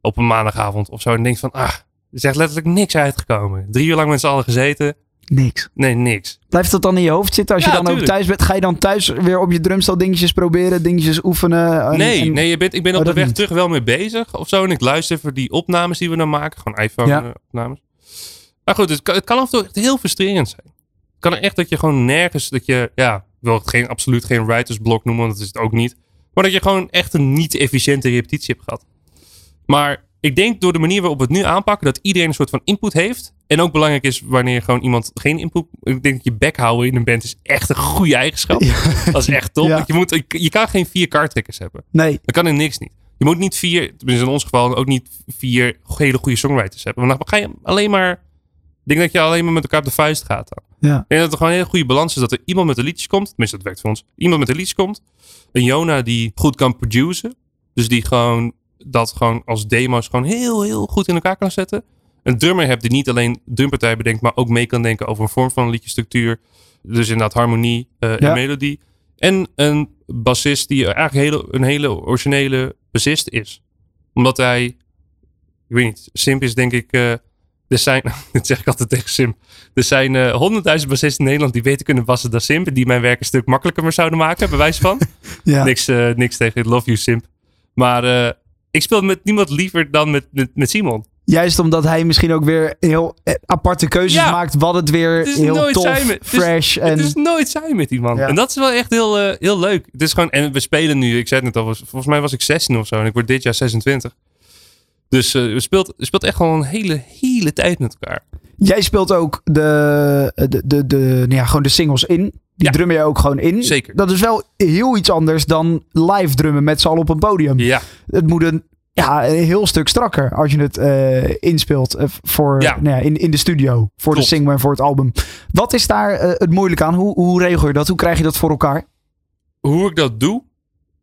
Op een maandagavond of zo. En denkt van. Ah, er is echt letterlijk niks uitgekomen. Drie uur lang met z'n allen gezeten. Niks. Nee, niks. Blijft dat dan in je hoofd zitten als je Ja, dan ook thuis bent? Ga je dan thuis weer op je drumstel dingetjes proberen, dingetjes oefenen? En- nee, en- nee je bent, ik ben Oh, op de dat weg niet. terug wel mee bezig of zo. En ik luister voor die opnames die we dan maken. Gewoon Ja. iPhone-opnames. Maar goed, het kan, het kan af en toe echt heel frustrerend zijn. Kan er echt dat je gewoon nergens, dat je, ja, ik wil het geen, absoluut geen writersblok noemen, want dat is het ook niet. Maar dat je gewoon echt een niet efficiënte repetitie hebt gehad. Maar ik denk door de manier waarop we het nu aanpakken, dat iedereen een soort van input heeft. En ook belangrijk is wanneer gewoon iemand geen input. Ik denk dat je bek houden in een band is echt een goede eigenschap. Dat is echt top. Ja. Je, moet, je kan geen vier kaarttrekkers hebben. Nee. Dat kan in niks niet. Je moet niet vier, tenminste in ons geval, ook niet vier hele goede songwriters hebben. Want dan ga je alleen maar. Ik denk dat je alleen maar met elkaar op de vuist gaat dan. Ja. Ik denk dat er gewoon een hele goede balans is. Dat er iemand met een liedje komt. Tenminste, dat werkt voor ons. Iemand met een liedje komt. Een Jona die goed kan produceren. Dus die gewoon dat gewoon als demo's gewoon heel, heel goed in elkaar kan zetten. Een drummer hebt die niet alleen drumpartij bedenkt, maar ook mee kan denken over een vorm van een liedjestructuur. Dus inderdaad harmonie eh, en Ja. melodie. En een bassist die eigenlijk hele, een hele originele bassist is. Omdat hij, ik weet niet, Simp is denk ik, eh, er zijn, zeg ik altijd tegen Simp. Er zijn eh, honderdduizend bassisten in Nederland die beter kunnen bassen dan Simp. Die mijn werk een stuk makkelijker maar zouden maken, bij wijze van. Ja. Niks, eh, niks tegen Love You Simp. Maar eh, ik speel met niemand liever dan met, met, met Simon. Juist omdat hij misschien ook weer heel aparte keuzes Ja. maakt. Wat het weer Het heel tof, zijn met- het is- fresh en... Het is nooit saai met die man. Ja. En dat is wel echt heel, heel leuk. Het is gewoon, en we spelen nu, ik zei het net al, volgens mij was ik 16 of zo. En ik word dit jaar 26. Dus eh we, speelt, speelt echt gewoon een hele, hele tijd met elkaar. Jij speelt ook de, de, de, de, nou ja, gewoon de singles in. Die Ja. drum je ook gewoon in. Zeker. Dat is wel heel iets anders dan live drummen met z'n allen op een podium. Ja, Het moet een, ja, een heel stuk strakker als je het eh, inspeelt eh, voor, Ja. nou ja, in, in de studio. Voor Klopt. de single en voor het album. Wat is daar eh, het moeilijk aan? Hoe, hoe regel je dat? Hoe krijg je dat voor elkaar? hoe ik dat doe,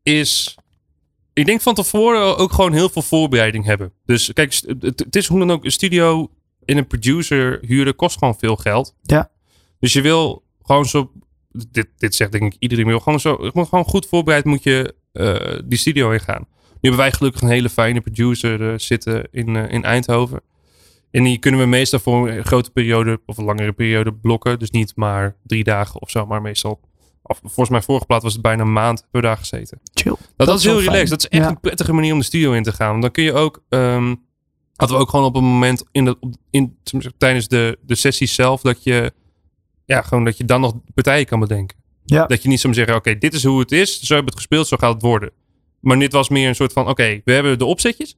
is. Ik denk van tevoren ook gewoon heel veel voorbereiding hebben. Dus kijk, het, is hoe dan ook. Een studio en een producer huren kost gewoon veel geld. Ja. Dus je wil gewoon zo. Dit, dit zegt denk ik iedereen. wil gewoon zo. Gewoon goed voorbereid moet je eh, die studio ingaan. Nu hebben wij gelukkig een hele fijne producer eh, zitten in, eh, in Eindhoven. En die kunnen we meestal voor een grote periode of een langere periode blokken. Dus niet maar drie dagen of zo, maar meestal. Of, volgens mij vorige plaat was het bijna een maand we daar gezeten. Chill. Dat, dat is heel fijn. relaxed. Dat is echt Ja. een prettige manier om de studio in te gaan. Want dan kun je ook. ehm hadden we ook gewoon op een moment in de, in, tijdens de, de sessie zelf dat je. Ja, gewoon dat je dan nog partijen kan bedenken. Ja. Dat je niet zo zeggen: oké, dit is hoe het is. Zo hebben we het gespeeld, zo gaat het worden. Maar dit was meer een soort van: oké, we hebben de opzetjes.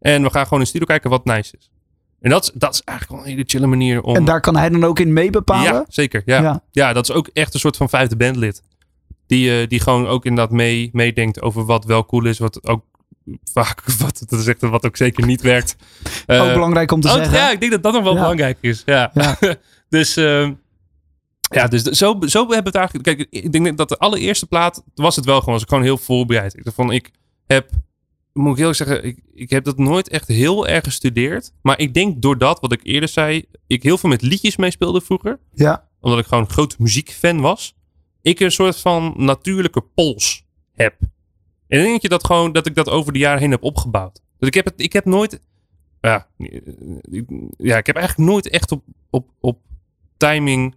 En we gaan gewoon in de studio kijken wat nice is. En dat is, dat is eigenlijk wel een hele chille manier om. En daar kan hij dan ook in mee bepalen? Ja, zeker. Ja. Ja. Ja. dat is ook echt een soort van vijfde bandlid. Die, eh, die gewoon ook inderdaad mee, meedenkt over wat wel cool is. Wat ook vaak, wat, dat is echt wat ook zeker niet werkt. ook Eh, belangrijk om te oh, zeggen. Ja, ik denk dat dat nog wel Ja. belangrijk is. Ja. Ja. dus ehm, ja, dus zo, zo hebben we het eigenlijk. Kijk, ik denk dat de allereerste plaat was het wel gewoon, was ik gewoon heel voorbereid. Ik dacht van, ik heb, moet ik heel zeggen, ik, ik heb dat nooit echt heel erg gestudeerd. Maar ik denk doordat, wat ik eerder zei, ik heel veel met liedjes meespeelde vroeger Ja. omdat ik gewoon een groot muziekfan was, ik een soort van natuurlijke pols heb. En denk je dat, gewoon, dat ik dat over de jaren heen heb opgebouwd. Dus ik heb, het, ik heb nooit ja, ik- ja, ik heb eigenlijk nooit echt op, op, op timing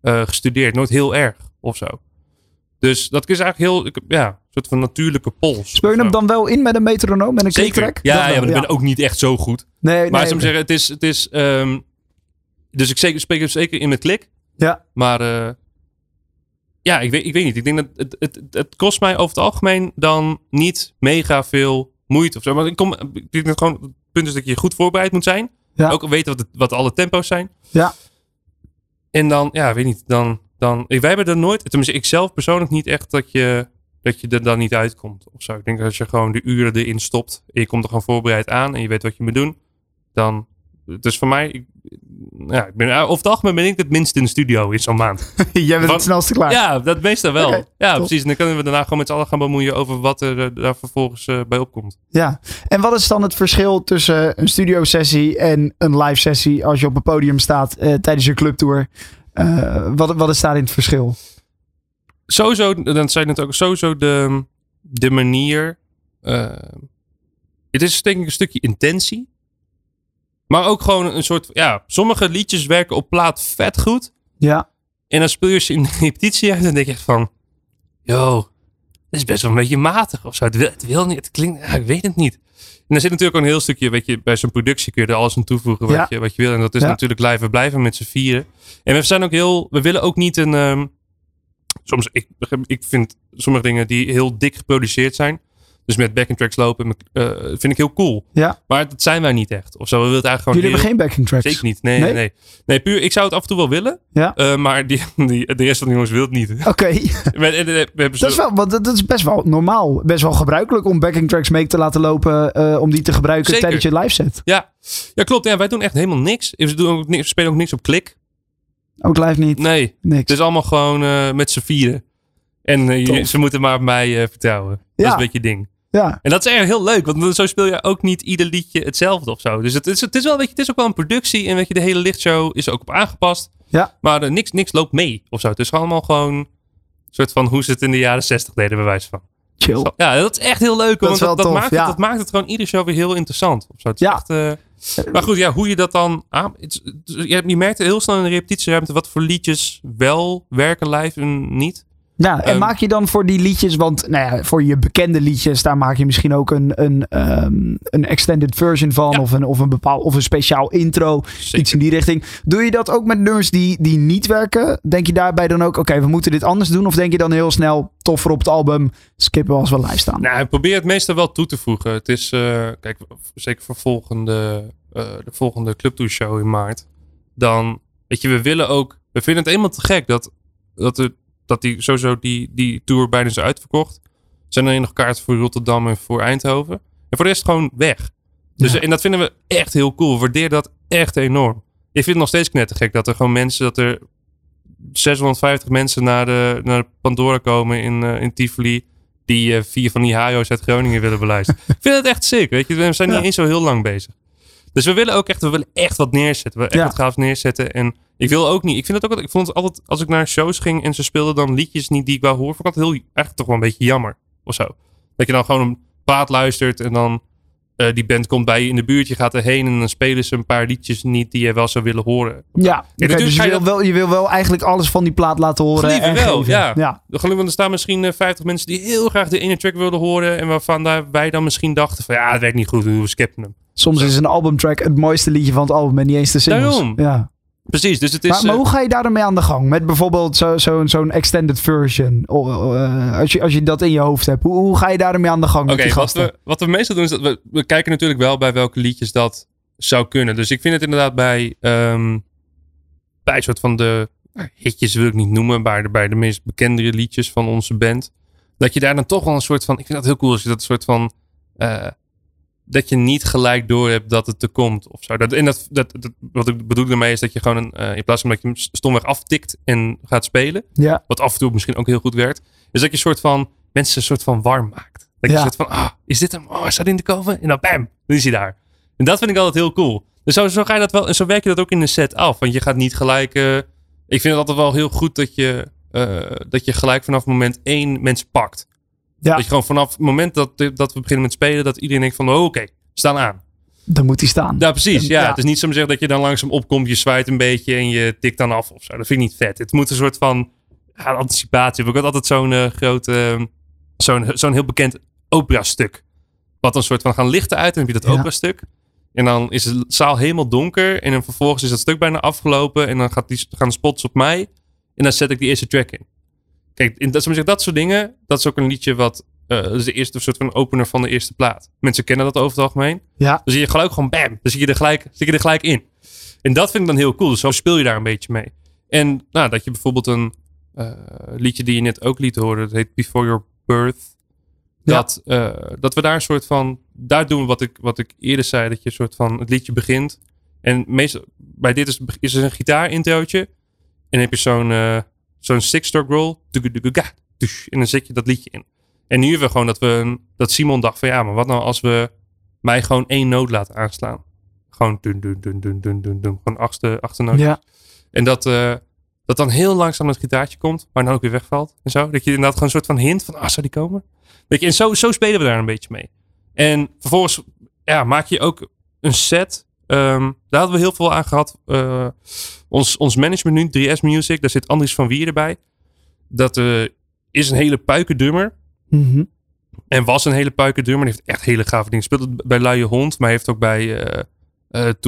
eh, gestudeerd. Nooit heel erg of zo. Dus dat is eigenlijk heel, ik, ja, soort van natuurlijke pols. Speel je hem dan wel in met een metronoom, met een clicktrack? Ja, ja, maar ik ben ook niet echt zo goed. Nee, Maar nee, zeggen, het is, het is ehm, dus ik zeker, spreek hem zeker in met klik. Ja. Maar eh, ja, ik weet, ik weet niet. Ik denk dat het, het, het kost mij over het algemeen dan niet mega veel moeite of zo. Maar ik, kom, ik denk dat gewoon het punt is dat je goed voorbereid moet zijn. Ja. Ook weten wat, het, wat alle tempo's zijn. Ja. En dan, ja, weet niet, dan, dan wij hebben er nooit, tenminste ik zelf persoonlijk niet echt dat je, dat je er dan niet uitkomt of zo. Ik denk dat als je gewoon de uren erin stopt en je komt er gewoon voorbereid aan en je weet wat je moet doen, dan, dus voor mij, ik, ja, ik ben, over het algemeen ben ik het minst in de studio in zo'n maand. Jij bent het snelste klaar. Ja, dat meestal wel. Ja, top. precies. En dan kunnen we daarna gewoon met z'n allen gaan bemoeien over wat er eh, daar vervolgens eh, bij opkomt. Ja. En wat is dan het verschil tussen een studiosessie en een live sessie als je op een podium staat eh, tijdens je clubtour? Eh, wat, wat is daarin het verschil? Sowieso, dan zei je het ook, sowieso de, de manier. eh, het is denk ik een stukje intentie. Maar ook gewoon een soort, ja, sommige liedjes werken op plaat vet goed. Ja. En dan speel je ze in de repetitie uit en denk je echt van, yo, dat is best wel een beetje matig of zo. Het wil, het wil niet, het klinkt, ja, ik weet het niet. En er zit natuurlijk ook een heel stukje, weet je, bij zo'n productie kun je er alles aan toevoegen wat, Ja. je, wat je wil. En dat is Ja. natuurlijk blijven blijven met z'n vieren. En we zijn ook heel, we willen ook niet een, ehm, soms, ik, ik vind sommige dingen die heel dik geproduceerd zijn. Dus met backing tracks lopen, eh, vind ik heel cool. Ja. Maar dat zijn wij niet echt. Of zo, we willen het eigenlijk Jullie gewoon hebben heel- geen backing tracks? Zeker niet. Nee, Nee? nee, nee. Puur, ik zou het af en toe wel willen. Ja. Eh, maar die, die, de rest van de jongens wil het niet. Oké. hebben zo- Dat is, wel, want dat is best wel normaal. Best wel gebruikelijk om backing tracks mee te laten lopen. eh, om die te gebruiken Zeker. tijdens je live set. ja. ja, klopt. Ja, wij doen echt helemaal niks. We, doen ook niks, we spelen ook niks op klik. Ook live niet. Nee, Niks. het is allemaal gewoon eh, met z'n vieren. En eh, je- ze moeten maar op mij eh, vertrouwen. Dat Ja. is een beetje ding. Ja. En dat is echt heel leuk, want zo speel je ook niet ieder liedje hetzelfde of zo. Dus het is, het is wel, weet je, het is ook wel een productie en weet je, de hele lichtshow is er ook op aangepast. Ja. Maar niks, niks loopt mee of zo. Het is allemaal gewoon een soort van hoe ze het in de jaren zestig deden, bij wijze van. Chill. Ja, dat is echt heel leuk. Dat want dat, dat tof, maakt ja. het, dat maakt het gewoon iedere show weer heel interessant. Of zo. Het is Ja. echt, maar goed, ja, hoe je dat dan is- je, je merkt heel snel in de repetitieruimte wat voor liedjes wel werken live en niet. Ja, en Ehm, maak je dan voor die liedjes, want nou ja, voor je bekende liedjes, daar maak je misschien ook een, een, ehm, een extended version van, Ja. of, een, of, een bepaal, of een speciaal intro, Zeker. iets in die richting. Doe je dat ook met nummers die, die niet werken? Denk je daarbij dan ook, oké, we moeten dit anders doen? Of denk je dan heel snel, toffer op het album, skippen we als we live staan? Nou, ik probeer het meestal wel toe te voegen. Het is, eh, kijk, zeker voor volgende, eh, de volgende Clubtour show in maart. Dan, weet je, we willen ook, we vinden het eenmaal te gek dat, dat, er, dat die, sowieso die, die tour bijna is uitverkocht. Er zijn alleen nog kaarten voor Rotterdam en voor Eindhoven. En voor de rest gewoon weg. Dus, Ja. En dat vinden we echt heel cool. We waarderen dat echt enorm. Ik vind het nog steeds knettergek dat er gewoon mensen, dat er 650 mensen naar de, naar de Pandora komen in, eh, in Tivoli. Die eh, vier van die HO's uit Groningen willen beluisteren. ik vind het echt sick. Weet je, we zijn niet Ja. eens zo heel lang bezig. Dus we willen ook echt, we willen echt wat neerzetten. We willen echt Ja. wat gaafs neerzetten. En ik wil ook niet, ik vind het ook altijd, ik vond het altijd, als ik naar shows ging en ze speelden dan liedjes niet die ik wou horen, vond ik altijd heel, eigenlijk toch wel een beetje jammer. Of zo. Dat je dan gewoon een plaat luistert en dan eh, die band komt bij je in de buurt, je gaat erheen en dan spelen ze een paar liedjes niet die je wel zou willen horen. Ja, dus je wil, dat- wel, je wil wel eigenlijk alles van die plaat laten horen. Liever wel, geven. ja. ja. Gelukkig, want er staan misschien eh, 50 mensen die heel graag de ene track wilden horen en waarvan daar, wij dan misschien dachten van ja, het werkt niet goed, we skippen hem. Soms is een albumtrack het mooiste liedje van het album en niet eens de singles. Daarom. Ja. Precies, dus het is... Maar, maar eh, hoe ga je daar dan mee aan de gang? Met bijvoorbeeld zo- zo- zo'n extended version. O- eh, als, je, als je dat in je hoofd hebt. Hoe, hoe ga je daar dan mee aan de gang Oké, met die wat we, wat we meestal doen is dat we, we kijken natuurlijk wel bij welke liedjes dat zou kunnen. Dus ik vind het inderdaad bij, ehm bij een soort van de nou, hitjes wil ik niet noemen, maar de, bij de meest bekendere liedjes van onze band. Dat je daar dan toch wel een soort van, ik vind dat heel cool als je dat soort van, eh, dat je niet gelijk door hebt dat het er komt of zo. Dat, en dat, dat, dat, wat ik bedoel daarmee is dat je gewoon, een, eh, in plaats van dat je hem stomweg aftikt en gaat spelen, Ja, wat af en toe misschien ook heel goed werkt. Is dat je soort van mensen een soort van warm maakt. Dat je Ja. een soort van, ah, is dit hem? Oh, staat in de komen? En dan bam, dan is hij daar. En dat vind ik altijd heel cool. Dus zo, zo ga je dat wel, en zo werk je dat ook in de set af. Want je gaat niet gelijk, eh, ik vind het altijd wel heel goed dat je, eh, dat je gelijk vanaf moment één mensen pakt. Ja. Dat je gewoon vanaf het moment dat, dat we beginnen met spelen, dat iedereen denkt van, oh, oké, we staan aan. Dan moet hij staan. Ja, precies. Ja, Ja. Het is niet zo zeggen dat je dan langzaam opkomt, je zwaait een beetje en je tikt dan af of zo. Dat vind ik niet vet. Het moet een soort van ja, anticipatie. hebben. Ik had altijd zo'n eh, groot, eh, zo'n zo'n heel bekend opera-stuk. Wat een soort van gaan lichten uit en dan heb je dat Ja. opera-stuk. En dan is de zaal helemaal donker en dan vervolgens is dat stuk bijna afgelopen en dan gaat die, gaan de spots op mij en dan zet ik die eerste track in. Kijk, in, dat, dat soort dingen, dat is ook een liedje wat, eh, dat is de eerste soort van opener van de eerste plaat. Mensen kennen dat over het algemeen. Ja. Dan zie je gelijk gewoon bam. Dan zit je er gelijk, zit je er gelijk in. En dat vind ik dan heel cool. Dus zo speel je daar een beetje mee. En nou, dat je bijvoorbeeld een eh, liedje die je net ook liet horen. Dat heet Before Your Birth. Ja. Dat, eh, dat we daar een soort van... Daar doen we wat ik, wat ik eerder zei. Dat je een soort van het liedje begint. En meestal bij dit is, is er een gitaarintrootje. En dan heb je zo'n zo'n six-stroke roll. Tuguduguga, tush. En dan zet je dat liedje in. En nu hebben we gewoon dat, we, dat Simon dacht van ja, maar wat nou als we mij gewoon één noot laten aanslaan. Gewoon dun dun dun dun dun dun dun. Gewoon achtste, achtste noot. Ja. En dat, eh, dat dan heel langzaam het gitaartje komt, maar dan ook weer wegvalt. En zo. Dat je inderdaad gewoon een soort van hint van, ah, zou die komen? Weet je, en zo, zo spelen we daar een beetje mee. En vervolgens ja, maak je ook een set. Ehm, daar hadden we heel veel aan gehad. Eh, ons, ons management nu, 3S Music, daar zit Andries van Wier erbij. Dat eh, is een hele puikendummer. Mhm. En was een hele puikendummer. Heeft echt hele gave dingen. Speelt bij Luie Hond, maar heeft ook bij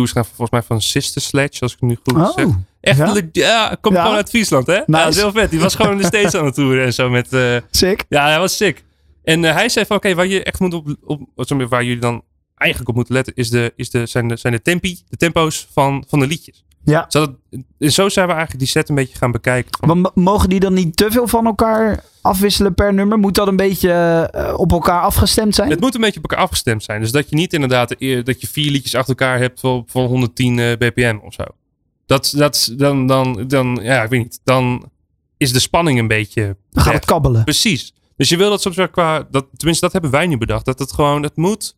gedaan, volgens mij van Sister Sledge, als ik het nu goed zeg. Oh. Echt, ja. komt Ja. gewoon uit Friesland, hè? Ja, dat is heel vet. Die was gewoon in de States aan het toeren en zo met... Sick. ja, hij was sick. En hij zei van, oké, waar je echt moet op, op, op- waar jullie dan eigenlijk op moeten letten, is de, is de, zijn, de, zijn de tempi, de tempo's van, van de liedjes. Ja. Zodat, zo zijn we eigenlijk die set een beetje gaan bekijken. Maar mogen die dan niet te veel van elkaar afwisselen per nummer? Moet dat een beetje eh, op elkaar afgestemd zijn? Het moet een beetje op elkaar afgestemd zijn. Dus dat je niet inderdaad eh, dat je vier liedjes achter elkaar hebt van, van 110 eh, bpm of zo. Dat, dat, dan, dan, dan, ja, ik weet niet. Dan is de spanning een beetje. Dan gaat het kabbelen. Precies. Dus je wil dat soms wel qua. Dat, tenminste, dat hebben wij nu bedacht. Dat het gewoon. Het moet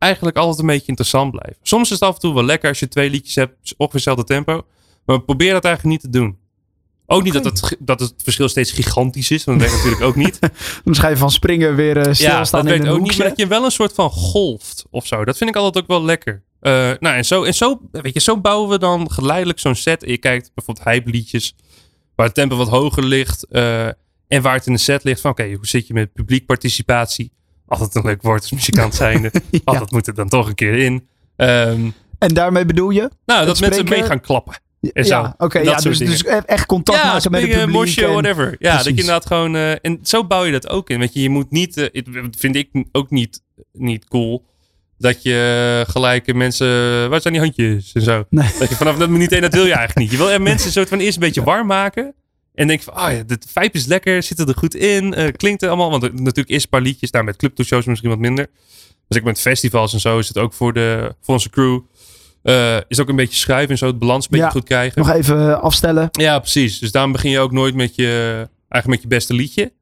eigenlijk altijd een beetje interessant blijven. Soms is het af en toe wel lekker als je twee liedjes hebt. Ongeveer hetzelfde tempo. Maar probeer dat eigenlijk niet te doen. Ook niet dat, het, dat het verschil steeds gigantisch is. Want dat werkt natuurlijk ook niet. Dan schrijf je van springen weer Ja, stilstaan dat in werkt ook niet. Maar dat je wel een soort van golft of zo. Dat vind ik altijd ook wel lekker. Eh, nou, en zo, en zo, weet je, zo bouwen we dan geleidelijk zo'n set. En je kijkt bijvoorbeeld hype liedjes. Waar het tempo wat hoger ligt. eh, en waar het in de set ligt. Van oké, hoe zit je met publiekparticipatie? Altijd een leuk woord als muzikant zijnde. Ja. Oh, dat moet er dan toch een keer in. Ehm, En daarmee bedoel je? nou, dat mensen mee gaan klappen. En zo. Ja, oké. Ja, dus, dus echt contact ja, maken met het publiek. mosje, en- whatever. Ja, dat je inderdaad gewoon... eh, en zo bouw je dat ook in. Weet je, je moet niet... het vind ik ook niet, niet cool. Dat je gelijk mensen... Waar zijn die handjes en zo? Nee. Dat je vanaf dat minuut één, dat wil je eigenlijk niet. Je wil er mensen soort van eerst een beetje warm maken. En denk van, ah ja, de vibe is lekker. Zit er goed in. eh, klinkt er allemaal. Want er- natuurlijk is een paar liedjes. daar met clubtoeshows misschien wat minder. Dus ik met festivals en zo is het ook voor, de, voor onze crew. eh, is ook een beetje schrijven en zo. Het balans een beetje Ja. goed krijgen. Nog even afstellen. Ja, precies. Dus daarom begin je ook nooit met je, eigenlijk met je beste liedje.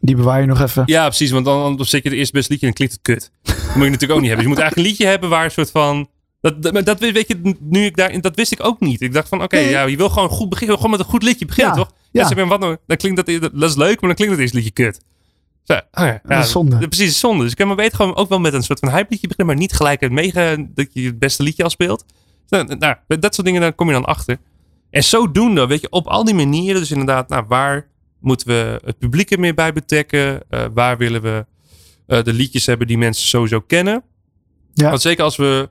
Die bewaar je nog even. Ja, precies. Want dan, dan zet je het eerste beste liedje en dan klinkt het kut. Dat moet je natuurlijk ook niet hebben. Dus je moet eigenlijk een liedje hebben waar een soort van... Dat, dat, dat weet je, nu ik daar, dat wist ik ook niet. Ik dacht van, oké, Nee. ja, je wil gewoon goed beginnen. Gewoon met een goed liedje beginnen, Ja, toch? ja. Maar, wat nou, dan klinkt dat, dat, dat is leuk, maar dan klinkt het eerste liedje kut. Zo, oh ja, Dat is zonde. Precies, zonde. Dus ik kan maar beter gewoon ook wel met een soort van hype liedje beginnen, maar niet gelijk het mega, dat je het beste liedje al speelt. Nou, nou, dat soort dingen, daar kom je dan achter. En zodoende, weet je, op al die manieren, dus inderdaad, nou, waar moeten we het publiek er meer bij betrekken? Eh, waar willen we eh, de liedjes hebben die mensen sowieso kennen? Ja. Want zeker als we,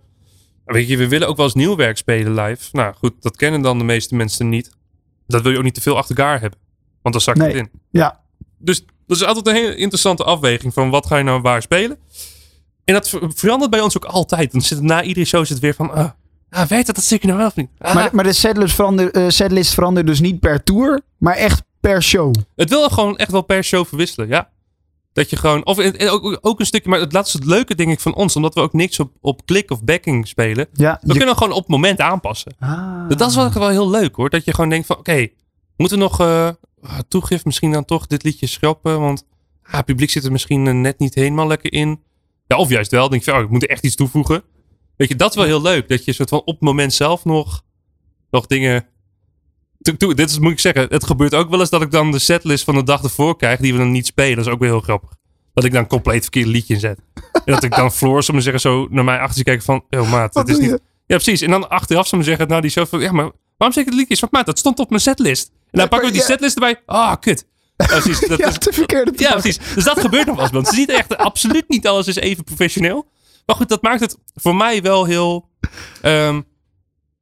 weet je, we willen ook wel eens nieuw werk spelen live. Nou goed, dat kennen dan de meeste mensen niet. Dat wil je ook niet te veel achter elkaar hebben. Want dan zakt Nee. het in. Ja. Dus dat is altijd een hele interessante afweging van wat ga je nou waar spelen. En dat ver- verandert bij ons ook altijd. Dan zit het na iedere show zit het weer van, ah, ah weet dat dat zeker nou wel of niet? Ah. Maar, maar de setlist verandert, eh, setlist verandert dus niet per tour, maar echt per show. Het wil gewoon echt wel per show verwisselen, ja. Dat je gewoon, of ook, ook een stukje, maar dat is het leuke denk ik van ons, omdat we ook niks op, op klik of backing spelen. Ja, We je- kunnen gewoon op het moment aanpassen. Ah. Dat is wel, wel heel leuk hoor. Dat je gewoon denkt van oké, moeten we nog eh toegift misschien dan toch dit liedje schrappen? Want ah, het publiek zit er misschien eh, net niet helemaal lekker in. Ja, of juist wel. Denk je van oh, ik moet er echt iets toevoegen. Weet je, dat is wel heel leuk. Dat je soort van op het moment zelf nog, nog dingen... Toe- dit is, moet ik zeggen, het gebeurt ook wel eens dat ik dan de setlist van de dag ervoor krijg die we dan niet spelen. Dat is ook weer heel grappig. Dat ik dan compleet verkeerd liedje inzet. En dat ik dan Floor, zeggen, zo naar mij achter kijken van... Oh maat, dit is niet... je? Ja, precies. En dan achteraf zou maar zeggen, nou die show van... Ja, maar waarom zeg ik het liedje? Van, maat, dat stond op mijn setlist. En dan pakken we die ja. setlist erbij. Ah, kut. Ja, precies. Dat Ja, is- te verkeerde ja, precies. Dus dat gebeurt nog wel eens. Want ze ziet echt absoluut niet alles is even professioneel. Maar goed, dat maakt het voor mij wel heel, ehm,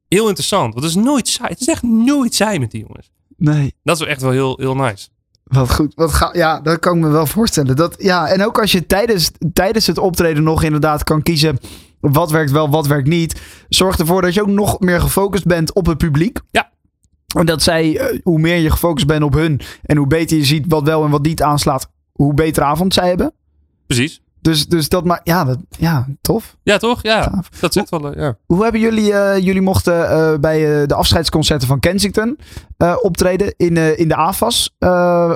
heel interessant. Want het is nooit saai. Het is echt nooit saai met die jongens. Nee. Dat is echt wel heel, heel nice. Wat goed. Wat ga, ja, dat kan ik me wel voorstellen. Dat, ja, en ook als je tijdens, tijdens het optreden nog inderdaad kan kiezen. Wat werkt wel, wat werkt niet. Zorg ervoor dat je ook nog meer gefocust bent op het publiek. Ja. En dat zij, eh, hoe meer je gefocust bent op hun. En hoe beter je ziet wat wel en wat niet aanslaat. Hoe betere avond zij hebben. Precies. Dus, dus dat maakt, ja, dat, ja, tof. Ja, toch? Ja. Gaaf. Dat zit wel, ja. Hoe hebben jullie, eh, jullie mochten eh, bij eh, de afscheidsconcerten van Kensington optreden in, in de AFAS.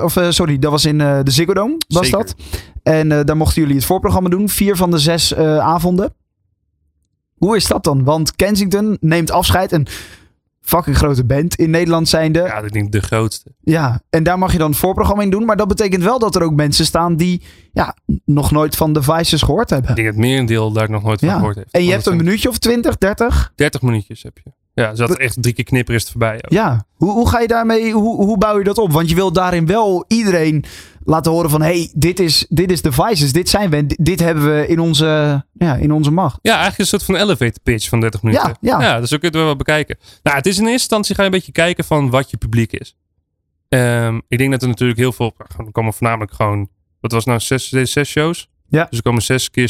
Of sorry, dat was in de Ziggo Dome, was Zeker. dat. En daar mochten jullie het voorprogramma doen. Vier van de zes avonden. Hoe is dat dan? Want Kensington neemt afscheid. Een fucking grote band in Nederland zijnde. Ja. Ja, ik denk de grootste. en daar mag je dan voorprogramma in doen. Maar dat betekent wel dat er ook mensen staan die ja, nog nooit van de Vices gehoord hebben. Ik denk het merendeel daar nog nooit van Ja. gehoord heeft. En je Want hebt een minuutje of 20, 30? zijn 30 minuutjes heb je. Ja, zat Dat- echt drie keer knipperen is het voorbij. ook. Ja, hoe, hoe ga je daarmee, hoe, hoe bouw je dat op? Want je wil daarin wel iedereen laten horen van, hey, dit is, dit is Devices, dit zijn we, en dit, dit hebben we in onze, ja, in onze macht. Ja, eigenlijk een soort van elevator pitch van 30 minuten. Ja, ja. dus zo kun je het wel bekijken. Nou, het is in eerste instantie ga je een beetje kijken van wat je publiek is. Ehm, ik denk dat er natuurlijk heel veel, er komen voornamelijk gewoon, wat was nou, zes, zes, zes shows? Ja. Dus er komen zes keer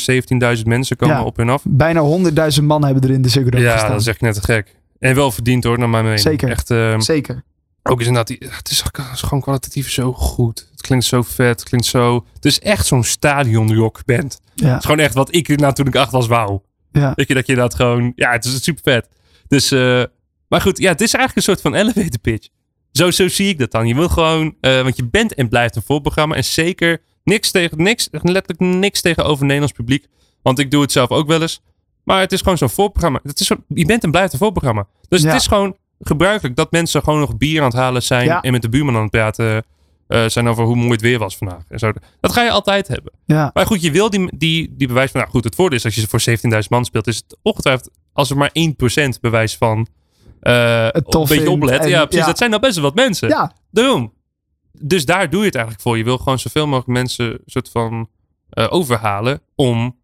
17.000 mensen komen Ja. op en af. Bijna 100.000 man hebben er in de Ziggo Dome Ja, gestaan. dat is echt net te gek. En wel verdiend hoor, naar mijn mening. Zeker. Echt, ehm, Zeker. ook is inderdaad, die, het, is, gewoon kwalitatief zo goed. Het klinkt zo vet, het klinkt zo, het is echt zo'n stadion rock band. Ja, Het is gewoon echt wat ik nou toen ik acht was wou. ja. Weet je, dat je dat gewoon... Ja, het is super vet. Dus, eh, maar goed, ja, het is eigenlijk een soort van elevator pitch. Zo, zo zie ik dat dan. Je wil gewoon... eh, want je bent en blijft een voorprogramma. En zeker niks tegen... Niks, letterlijk niks tegenover Nederlands publiek. Want ik doe het zelf ook wel eens. Maar het is gewoon zo'n voorprogramma. Het is zo, je bent en blijft een voorprogramma. Dus Ja. het is gewoon gebruikelijk dat mensen gewoon nog bier aan het halen zijn. Ja. En met de buurman aan het praten eh, zijn over hoe mooi het weer was vandaag. En zo. Dat ga je altijd hebben. ja. Maar goed, je wil die, die, die bewijs van... Nou goed, het voordeel is als je ze voor 17.000 man speelt... is het ongetwijfeld als er maar 1% bewijs van... eh een beetje vindt oplet. en- Ja, precies. Dat zijn nou best wel wat mensen. ja, Daarom. Dus daar doe je het eigenlijk voor. Je wil gewoon zoveel mogelijk mensen soort van eh, overhalen... om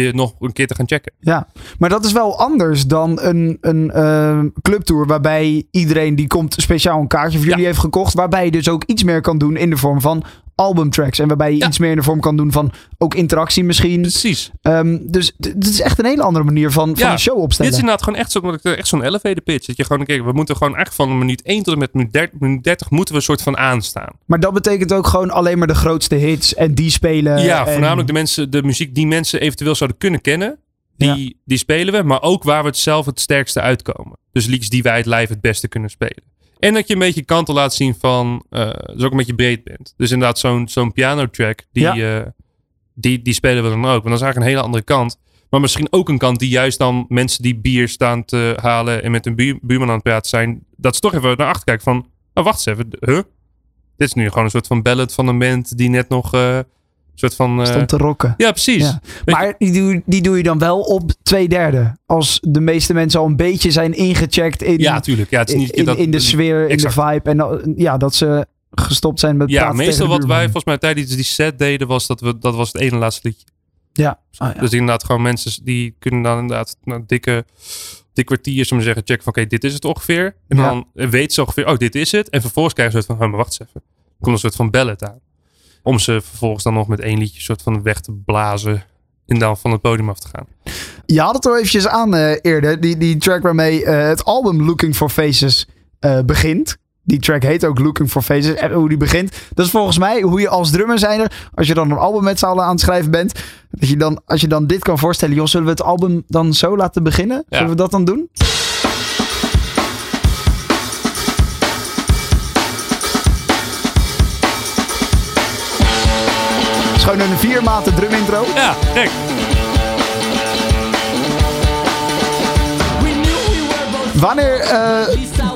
je nog een keer te gaan checken. ja. Maar dat is wel anders dan een, een eh, clubtour waarbij iedereen die komt speciaal een kaartje voor Ja. jullie heeft gekocht. Waarbij je dus ook iets meer kan doen in de vorm van albumtracks. En waarbij je Ja. iets meer in de vorm kan doen van ook interactie misschien. Precies. Ehm, dus dit is echt een hele andere manier van, van Ja, een show Dit opstellen. is inderdaad gewoon echt zo'n echt zo'n elevator pitch. Dat je gewoon, kijk, we moeten gewoon echt van minuut 1 tot en met minuut 30, minuut 30 moeten we een soort van aanstaan. Maar dat betekent ook gewoon alleen maar de grootste hits en die spelen. Ja, en- voornamelijk de, mensen, de muziek die mensen eventueel zouden kunnen kennen. Die, die spelen we, maar ook waar we het zelf het sterkste uitkomen. Dus liedjes die wij het live het beste kunnen spelen. En dat je een beetje kanten laat zien van, eh dus ook een beetje breed bent. Dus inderdaad zo'n zo'n pianotrack, die, eh, die, die spelen we dan ook. Want dat is eigenlijk een hele andere kant. Maar misschien ook een kant die juist dan mensen die bier staan te halen en met een buur- buurman aan het praten zijn, dat ze toch even naar achter kijken van, oh wacht eens even, huh? Dit is nu gewoon een soort van ballad van een band die net nog eh, soort van... eh, stond te rocken. ja, precies. Ja. Maar die doe, die doe je dan wel op twee derde. Als de meeste mensen al een beetje zijn ingecheckt in, Ja, tuurlijk. Ja, het is niet in, dat, in de sfeer, exact. in de vibe. En dan- ja, dat ze gestopt zijn met Ja, meestal wat wij volgens mij tijdens die set deden, was dat we dat was het ene laatste liedje. Ja. Ja. Dus inderdaad, gewoon mensen die kunnen dan inderdaad een dikke, dik kwartier, zullen zeggen, checken van oké, dit is het ongeveer. En Ja. dan weet ze ongeveer, oh, dit is het. En vervolgens krijgen ze soort van, oh, maar wacht eens even. Er komt een soort van ballad aan. Om ze vervolgens dan nog met één liedje soort van weg te blazen en dan van het podium af te gaan. Je had het er eventjes aan eh, eerder. Die, die track waarmee eh, het album Looking for Faces eh, begint. Die track heet ook Looking for Faces. En hoe die begint. Dat is volgens mij hoe je als drummer zijnde. Als je dan een album met z'n allen aan het schrijven bent. Dat je dan, als je dan dit kan voorstellen. Joh, zullen we het album dan zo laten beginnen? Zullen we dat dan doen? Is gewoon een vier maten drum intro. Ja, gek. Wanneer, eh,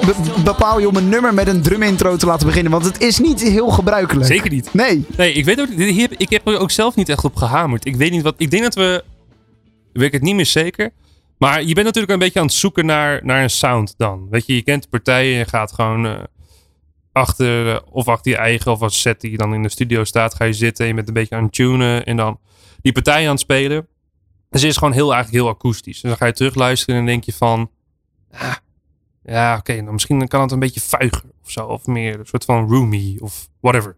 be- bepaal je om een nummer met een drum intro te laten beginnen? Want het is niet heel gebruikelijk. Zeker niet. Nee. Nee, ik weet ook, hier ik heb er ook zelf niet echt op gehamerd. Ik weet niet wat. Ik denk dat we. Ik weet het niet meer zeker. Maar je bent natuurlijk een beetje aan het zoeken naar, naar een sound dan. Weet je, je kent de partijen en je gaat gewoon eh, achter, eh, of achter je eigen of als set die dan in de studio staat, ga je zitten en je bent een beetje aan het tunen en dan die partij aan het spelen. Dus het is gewoon heel, eigenlijk heel akoestisch. En dan ga je terugluisteren en dan denk je van, ah, ja, oké, misschien kan het een beetje vuiger of zo, of meer een soort van roomy of whatever.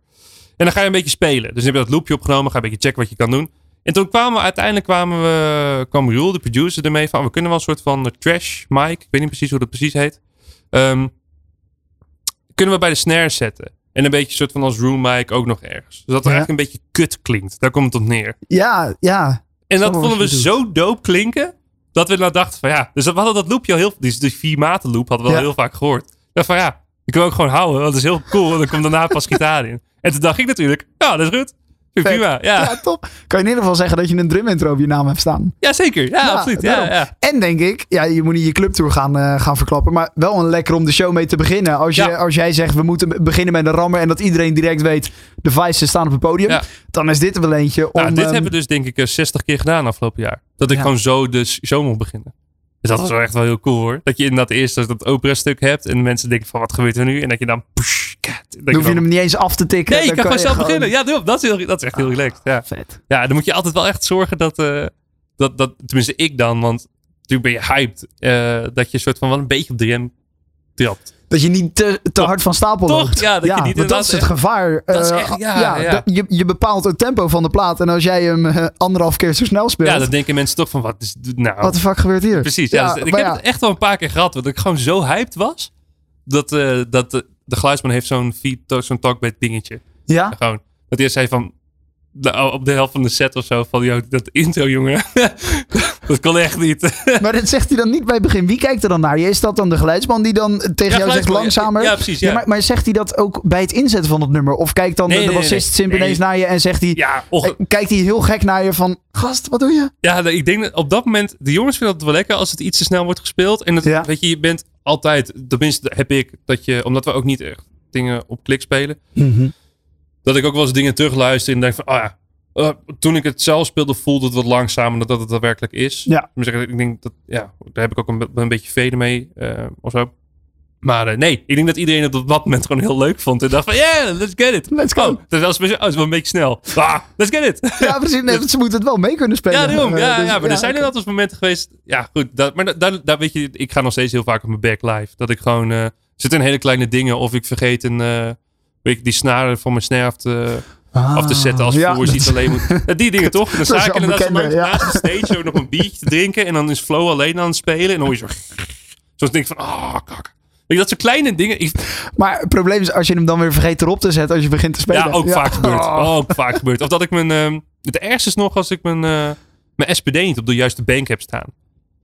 En dan ga je een beetje spelen. Dus dan heb je dat loopje opgenomen, ga een beetje checken wat je kan doen. En toen kwamen we uiteindelijk kwamen we, kwam Roel, de producer, ermee van we kunnen wel een soort van trash mic. Ik weet niet precies hoe dat precies heet. Ehm, kunnen we bij de snare zetten. En een beetje soort van als room mic ook nog ergens. Dus dat het Ja. eigenlijk een beetje kut klinkt. Daar komt het op neer. Ja, ja. En dat vonden we zo dope klinken. Dat we nou dachten van ja. Dus we hadden dat loopje al heel. Die, die vier maten loop hadden we al Ja. heel vaak gehoord. Dacht van ja. Ik wil ook gewoon houden. Want het is heel cool. En dan komt daarna pas gitaar in. En toen dacht ik natuurlijk. Ja, dat is goed. Prima. Ja. Ja, top. Kan je in ieder geval zeggen dat je een drum intro op je naam hebt staan. ja, zeker. Ja, absoluut. Ja. En denk ik, ja, je moet niet je clubtour gaan, eh, gaan verklappen. Maar wel een lekker om de show mee te beginnen. Als, je, als jij zegt, we moeten be- beginnen met een rammer. En dat iedereen direct weet, de Vices staan op het podium. Dan is dit er wel eentje om... Nou, dit ehm, hebben we dus denk ik eh, 60 keer gedaan afgelopen jaar. Dat ik gewoon zo de s- show mocht beginnen. Dus dat was wel echt wel heel cool hoor. Dat je inderdaad eerst dat opera stuk hebt. En mensen denken van wat gebeurt er nu? En dat je dan... Kat, dan hoef je dan- hem niet eens af te tikken. Nee, je kan gewoon zelf gewoon- beginnen. Ja, doe op. Dat is, heel, dat is echt heel relaxed. Ja. Vet. ja, dan moet je altijd wel echt zorgen dat... eh, dat, dat tenminste ik dan, want natuurlijk ben je hyped. eh, dat je een soort van wel een beetje op de rem trapt. Dat je niet te, hard van stapel Toch? loopt. Ja, dat je niet want dat is het inderdaad gevaar. Dat is Eh, echt- ja, Je, je bepaalt het tempo van de plaat. En als jij hem eh, anderhalf keer zo snel speelt... Ja, dan denken mensen toch van wat is nou? Wat de fuck gebeurt hier? Precies. Ja, dus ik heb het echt wel een paar keer gehad. Dat ik gewoon zo hyped was. Dat, eh, dat de, de geluidsman heeft zo'n zo'n talkback dingetje. Ja? Gewoon. Dat hij zei van. nou, op de helft van de set of zo. Van joh, dat intro jongen. dat kon echt niet. Maar dat zegt hij dan niet bij het begin. Wie kijkt er dan naar je? Is dat dan de geluidsman die dan tegen jou zegt langzamer? Ja, precies, ja. maar, maar zegt hij dat ook bij het inzetten van het nummer? Of kijkt dan Nee, de, bassist nee. ineens naar je en zegt hij... eh, kijkt hij heel gek naar je van... Gast, wat doe je? ja, ik denk dat op dat moment. De jongens vinden het wel lekker als het iets te snel wordt gespeeld. En Ja. weet je, je bent altijd. Tenminste, heb ik. Dat je, omdat we ook niet echt dingen op klik spelen. dat ik ook wel eens dingen terugluister en denk van, ah ja, eh, toen ik het zelf speelde voelde het wat langzamer dan dat het daadwerkelijk is. Ja. Ik denk dat, ja, daar heb ik ook een, een beetje vrede mee eh, of zo. Maar eh, nee, ik denk dat iedereen het op dat moment gewoon heel leuk vond. En dacht van, yeah, let's get it. Let's go. Oh, dat was, oh, het is wel een beetje snel. Ah, let's get it. Ja, precies. Nee, want ze moeten het wel mee kunnen spelen. Ja, daarom. Ja, dus- ja, maar er zijn oké. inderdaad momenten geweest. Ja, goed. Dat, maar da- daar, daar weet je, ik ga nog steeds heel vaak op mijn back live. Dat ik gewoon, zit in hele kleine dingen. Of ik vergeet een, weet die snaren van mijn snare af te, af te zetten als Ah, ja, dat- ziet alleen moet. Ja, die dingen toch? En dan sta ik inderdaad ja. naast de stage zo nog een biertje te drinken. En dan is Flow alleen aan het spelen. En dan hoor je zo... Zoals denk ik van, ah, kak. Weet je, dat soort kleine dingen. Ik, Maar het probleem is als je hem dan weer vergeet erop te zetten als je begint te spelen. ja, ook vaak gebeurd. Oh. Ook vaak gebeurd. Of dat ik mijn... ehm, het ergste is nog als ik mijn, eh, mijn SPD niet op de juiste bank heb staan.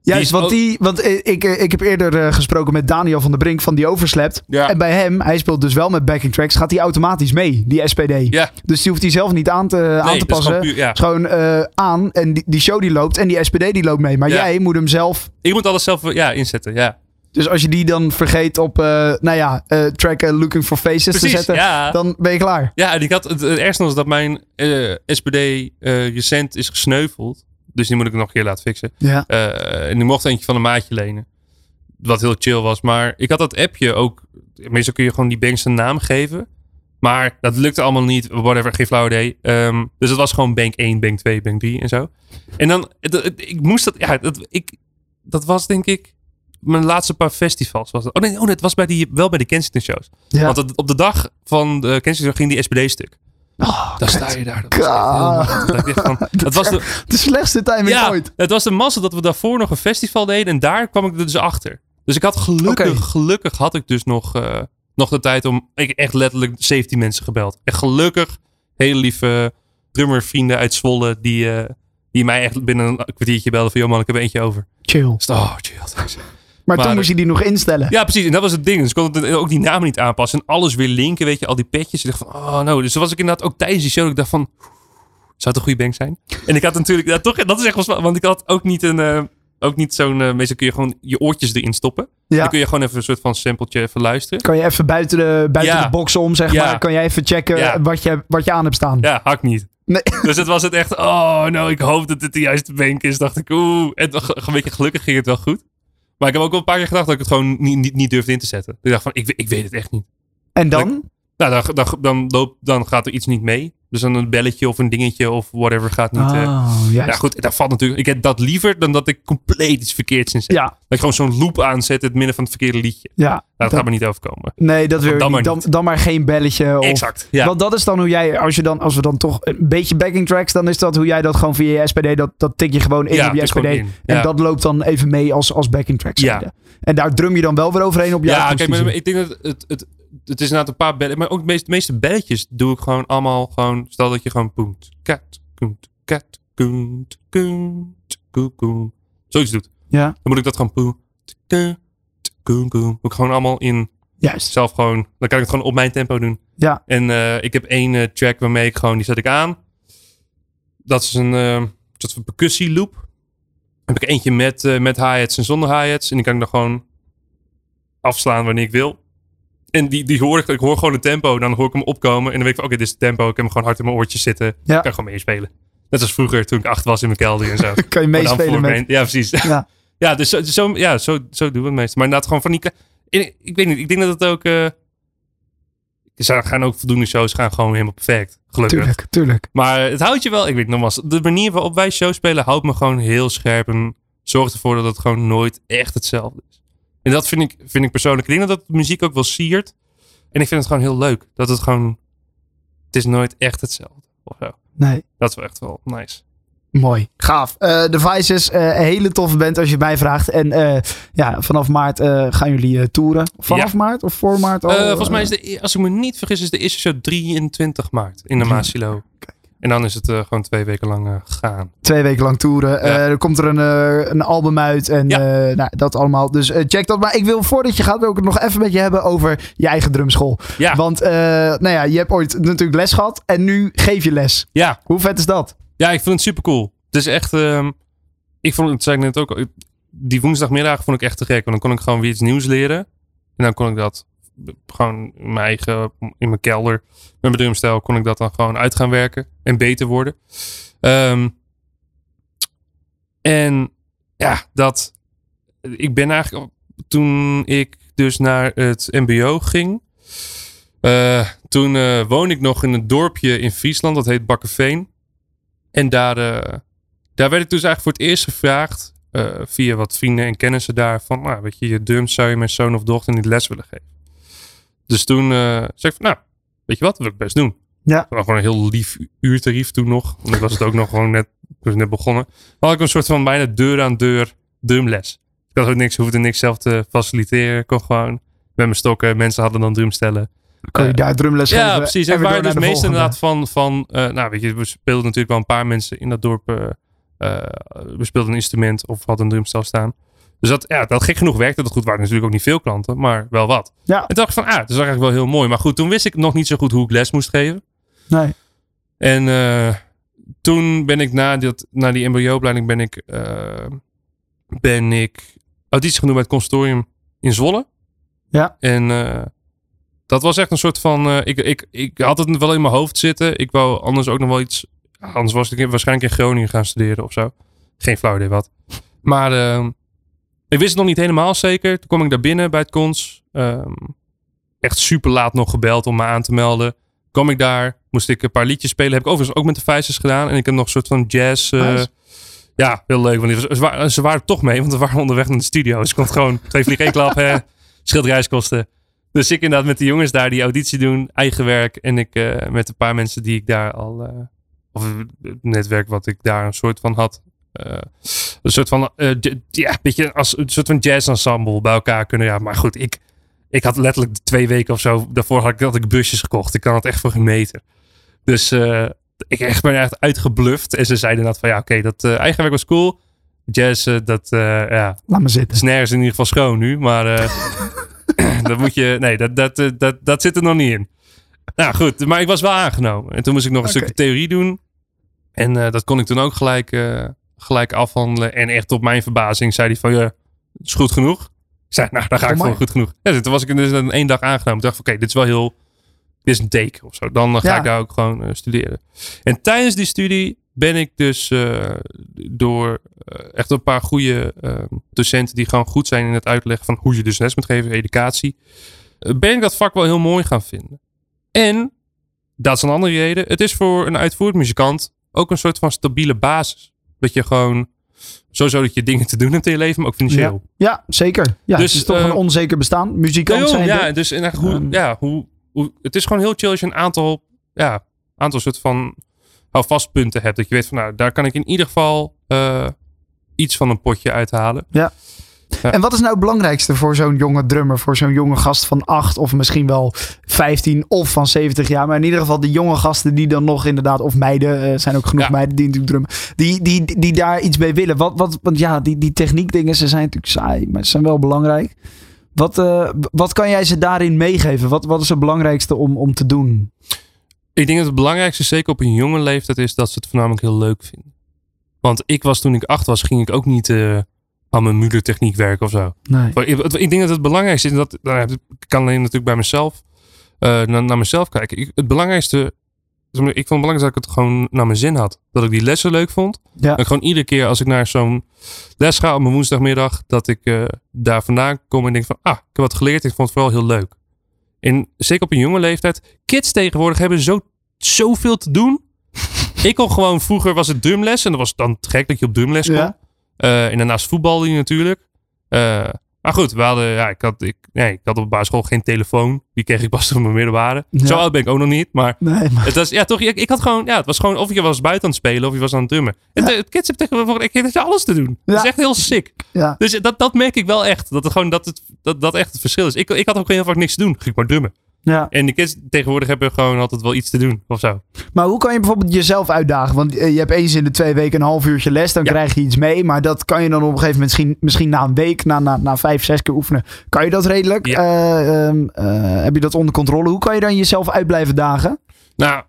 Juist, is want, die, want eh, ik, eh, ik heb eerder eh, gesproken met Daniel van der Brink van die Overslept. Ja. En bij hem, hij speelt dus wel met backing tracks, gaat hij automatisch mee, die SPD. Ja, Dus die hoeft hij zelf niet aan te, aan te passen. gewoon puur, ja. Gewoon aan en die, die show die loopt en die SPD die loopt mee. Maar jij moet hem zelf... Ik moet alles zelf ja, inzetten, ja. Dus als je die dan vergeet op, nou ja, track Looking for Faces te zetten, ja. dan ben je klaar. Ja, en ik had, het, het ergste was dat mijn SPD eh, recent is gesneuveld. Dus die moet ik nog een keer laten fixen. Ja. Eh, en die mocht eentje van een maatje lenen. Wat heel chill was. Maar ik had dat appje ook. Meestal kun je gewoon die bank zijn naam geven. Maar dat lukte allemaal niet. Whatever, geen flauw idee. Ehm, dus het was gewoon bank 1, bank 2, bank 3 en zo. En dan, het- het- ik moest dat, ja, dat, ik, dat was denk ik mijn laatste paar festivals. Was dat. Oh nee, oh nee, het was bij die, wel bij de Kensington shows. Ja. Want het- op de dag van de Kensington ging die SPD-stuk. Oh, Dan sta je daar. Dat was echt. Dat de, De slechtste timing ja, ooit. het was de massa dat we daarvoor nog een festival deden. En daar kwam ik er dus achter. Dus ik had gelukkig, gelukkig had ik dus nog, eh, nog de tijd om... Ik heb echt letterlijk 17 mensen gebeld. En gelukkig hele lieve drummervrienden uit Zwolle. Die, eh, die mij echt binnen een kwartiertje belden van... Joh man, ik heb eentje over. Chill. Dus, oh, chill. Maar, Maar- toen moest je die nog instellen. Ja, precies. En dat was het ding. Dus ik kon het ook die namen niet aanpassen. En alles weer linken, weet je. Al die petjes. Ik dacht van, oh no. Dus toen was ik inderdaad ook tijdens die show. Ik dacht van, zou het een goede bank zijn? En ik had natuurlijk, ja, toch, dat is echt wel Want ik had ook niet een, eh, ook niet zo'n... eh, meestal kun je gewoon je oortjes erin stoppen. Ja. Dan kun je gewoon even een soort van sampletje even luisteren. Kan je even buiten de, buiten Ja. de box om, zeg Ja. maar. Kan je even checken wat, je, wat je aan hebt staan. Ja, hak niet. Nee. Dus het was het echt, oh nou, ik hoop dat het de juiste bank is. Dacht ik, oeh. En een beetje gelukkig ging het wel goed. Maar ik heb ook wel een paar keer gedacht dat ik het gewoon niet, niet, niet durfde in te zetten. Ik dacht van, ik, ik weet het echt niet. En dan? Nou, dan, dan, dan, loopt, dan gaat er iets niet mee. Dus dan een belletje of een dingetje of whatever gaat niet. eh. Oh. Ja goed, dat valt natuurlijk. Ik heb dat liever dan dat ik compleet iets verkeerds inzet. Ja, Dat ik gewoon zo'n loop aanzet in het midden van het verkeerde liedje. Nou, ja. dat, Dat- gaat me niet overkomen. nee, dat wil je dan niet. maar Dan, niet. dan maar geen belletje. Of, exact. Ja. Want dat is dan hoe jij, als, je dan, als we dan toch een beetje backing tracks, dan is dat hoe jij dat gewoon via je SPD, dat, dat tik je gewoon in Ja, op je SPD. in. En Ja. dat loopt dan even mee als, als backing tracks. Ja. En daar drum je dan wel weer overheen op je Ja, kijk, maar akoestische. ik denk dat het, het, het is inderdaad een paar bellen. Maar ook de meeste, de meeste belletjes doe ik gewoon allemaal gewoon. Stel dat je gewoon poent, kat, koent, kat, koent, koent, koen, koen. Zoiets doet. Ja, Dan moet ik dat gewoon koen. Moet ik gewoon allemaal in juist. zelf gewoon. Dan kan ik het gewoon op mijn tempo doen. Ja, En eh, ik heb één eh, track waarmee ik gewoon, die zet ik aan. Dat is een eh, soort van percussie loop. heb ik eentje met, eh, met hi-hats en zonder hi-hats. En die kan ik dan gewoon afslaan wanneer ik wil. En die, die hoor ik, ik hoor gewoon het tempo. Dan hoor ik hem opkomen. En dan weet ik van, oké, dit is het tempo. Ik heb hem gewoon hard in mijn oortjes zitten. Ja. Ik kan gewoon meespelen. Net als vroeger toen ik acht was in mijn kelder en zo. kan je meespelen met... mijn- Ja, precies. Ja. Ja, dus zo, zo, ja, zo, zo doen we het meestal. Maar inderdaad gewoon van die... Ik, ik weet niet, ik denk dat het ook... eh er gaan ook voldoende shows gaan gewoon helemaal perfect. Gelukkig. Tuurlijk, tuurlijk. Maar het houdt je wel... Ik weet nogmaals, de manier waarop wij shows spelen houdt me gewoon heel scherp. En zorgt ervoor dat het gewoon nooit echt hetzelfde is. En dat vind ik, vind ik persoonlijk... Ik denk dat dat muziek ook wel siert. En ik vind het gewoon heel leuk. Dat het gewoon... Het is nooit echt hetzelfde. Of zo. Nee. Dat is wel echt wel nice. Mooi. Gaaf. Eh de Vices, eh, hele toffe band als je het mij vraagt. En eh, ja, vanaf maart gaan jullie toeren. Vanaf Ja. maart of voor maart al? Volgens mij is de, als ik me niet vergis, is de eerste show 23 maart in de Ja. Maasilo. En dan is het eh, gewoon twee weken lang eh, gaan. Twee weken lang toeren. Eh, Ja. er komt er een, eh, een album uit en Ja. eh, nou, dat allemaal. Dus eh, check dat. Maar ik wil voordat je gaat, wil ik het nog even met je hebben over je eigen drumschool. Ja, Want eh, nou ja, je hebt ooit natuurlijk les gehad en nu geef je les. ja. Hoe vet is dat? ja, ik vind het super cool. Het is echt, ehm, ik vond het, zei ik net ook, die woensdagmiddag vond ik echt te gek. Want dan kon ik gewoon weer iets nieuws leren. En dan kon ik dat gewoon in mijn eigen, in mijn kelder, met mijn drumstijl, kon ik dat dan gewoon uit gaan werken en beter worden. Ehm, en ja, dat, ik ben eigenlijk, toen ik dus naar het mbo ging, eh, toen eh woonde ik nog in een dorpje in Friesland, dat heet Bakkenveen. En daar, eh, daar werd ik dus eigenlijk voor het eerst gevraagd, via wat vrienden en kennissen daar, van, nou, weet je, je drums zou je mijn zoon of dochter niet les willen geven. Dus toen eh, zei ik van, nou, weet je wat, dat wil ik best doen. Ja. Gewoon een heel lief uurtarief toen nog. Want ik was het ook nog gewoon net, net begonnen. Dan had ik een soort van bijna deur aan deur drumles. Ik had ook niks, hoefde niks zelf te faciliteren. Ik kon gewoon met mijn stokken, mensen hadden dan drumstellen. Kun je Eh, daar drumles geven? Ja, precies. En waar door dus volgende? inderdaad van, van eh, nou weet je, we speelden natuurlijk wel een paar mensen in dat dorp. eh, we speelden een instrument of hadden een drumstel staan. Dus dat, ja, dat gek genoeg werkte dat goed. waren natuurlijk ook niet veel klanten, maar wel wat. Ja, En toen dacht ik van, ah, dat is eigenlijk wel heel mooi. Maar goed, toen wist ik nog niet zo goed hoe ik les moest geven. nee. En eh, toen ben ik na, dat, na die mbo-opleiding ben ik, eh, ben ik auditie doen bij het consortium in Zwolle. Ja. En eh, dat was echt een soort van, ik, ik, ik had het wel in mijn hoofd zitten. Ik wou anders ook nog wel iets, anders was ik waarschijnlijk in Groningen gaan studeren of zo. Geen flauw idee wat. Maar eh, ik wist het nog niet helemaal zeker. Toen kwam ik daar binnen bij het cons. Ehm, echt super laat nog gebeld om me aan te melden. Kwam ik daar, moest ik een paar liedjes spelen. Heb ik overigens ook met de Vijzers gedaan. En ik heb nog een soort van jazz. eh, Nice. Ja, heel leuk. Want ze, waren, ze waren toch mee, want we waren onderweg naar de studio. Dus ik kon gewoon twee vliegen één klap. hè, scheelt reiskosten. Dus ik inderdaad met de jongens daar die auditie doen. Eigen werk. En ik eh, met een paar mensen die ik daar al... eh, of het netwerk wat ik daar een soort van had. Een soort van... eh, ja, beetje als een soort van jazz ensemble bij elkaar kunnen. Ja, maar goed, ik... Ik had letterlijk twee weken of zo. Daarvoor had ik, had ik busjes gekocht. Ik kan het echt voor geen meter. Dus eh, ik echt ben echt uitgebluft. En ze zeiden dat van ja, oké, dat eh eigen werk was cool. Jazz, dat ja, Laat me zitten. is nergens in ieder geval schoon nu. Maar dat moet je, nee, dat, dat, dat, dat zit er nog niet in. Nou goed, maar ik was wel aangenomen. En toen moest ik nog een Oké. stukje theorie doen. En dat kon ik toen ook gelijk, gelijk afhandelen. En echt op mijn verbazing zei hij van, ja, het is goed genoeg. Ik zei, nou, dan ga ik voor goed genoeg. Ja, toen was ik dus in één dag aangenomen. Ik dacht van, oké, dit is wel heel, dit is een teken of zo. Dan eh, ga Ja. ik daar ook gewoon eh, studeren. En tijdens die studie ben ik dus eh, door echt een paar goede eh, docenten die gewoon goed zijn in het uitleggen van hoe je dus les moet geven, educatie, ben ik dat vak wel heel mooi gaan vinden. En, dat is een andere reden, het is voor een uitvoerend muzikant ook een soort van stabiele basis. Dat je gewoon, sowieso dat je dingen te doen hebt in je leven, maar ook financieel. Ja, zeker. Ja, Dus, het is toch eh, een onzeker bestaan. Muzikant Ja, zijn. ja, dus en echt hoe, Ehm. ja, hoe, hoe, het is gewoon heel chill als je een aantal, ja, aantal soort van houvastpunten hebt. Dat je weet van, nou, daar kan ik in ieder geval eh, iets van een potje uithalen. En wat is nou het belangrijkste voor zo'n jonge drummer, voor zo'n jonge gast van 8 of misschien wel 15 of van 70 jaar? Maar in ieder geval de jonge gasten die dan nog inderdaad, of meiden, er zijn ook genoeg Ja. meiden die natuurlijk drummen, die, die, die daar iets mee willen. Wat, wat, want ja, die, die techniekdingen, ze zijn natuurlijk saai, maar ze zijn wel belangrijk. Wat, eh, wat kan jij ze daarin meegeven? Wat, wat is het belangrijkste om, om te doen? Ik denk dat het belangrijkste, zeker op een jonge leeftijd, is dat ze het voornamelijk heel leuk vinden. Want ik was toen ik acht was, ging ik ook niet eh, aan mijn muurtechniek werken of zo. Nee. Ik, ik denk dat het belangrijkste is, dat, nou ik kan alleen natuurlijk bij mezelf, eh, naar, naar mezelf kijken. Ik, het belangrijkste, ik vond het belangrijk dat ik het gewoon naar mijn zin had. Dat ik die lessen leuk vond. Ja. Dat ik gewoon iedere keer als ik naar zo'n les ga op mijn woensdagmiddag, dat ik eh, daar vandaan kom en denk van, ah, ik heb wat geleerd. Ik vond het vooral heel leuk. En zeker op een jonge leeftijd, kids tegenwoordig hebben zo, zoveel te doen. ik kon gewoon, vroeger was het drumles en dat was dan gek dat je op drumles kon. Ja. Eh, en daarnaast voetbalde je natuurlijk. Eh, maar goed, we hadden, ja, ik, had, ik, nee, ik had op de basisschool geen telefoon. Die kreeg ik pas toen mijn middelbare. Ja. Zo oud ben ik ook nog niet. Maar Nee, maar het was, ja, toch, ik, ik had gewoon, ja, het was gewoon of je was buiten aan het spelen of je was aan het drummen. Het kids hebben tegenwoordig, ik heb alles te doen. Dat is echt heel sick. ja. Dus dat, dat merk ik wel echt. Dat het gewoon, dat het, dat, dat echt het verschil is. Ik, ik had ook heel vaak niks te doen. Ging ik maar drummen. Ja. En de kids tegenwoordig hebben gewoon altijd wel iets te doen of zo. Maar hoe kan je bijvoorbeeld jezelf uitdagen? Want eh, je hebt eens in de twee weken een half uurtje les, dan Ja. krijg je iets mee. Maar dat kan je dan op een gegeven moment misschien, misschien na een week, na, na, na vijf, zes keer oefenen. Kan je dat redelijk? Ja. Eh, ehm, eh, heb je dat onder controle? Hoe kan je dan jezelf uit blijven dagen? Nou,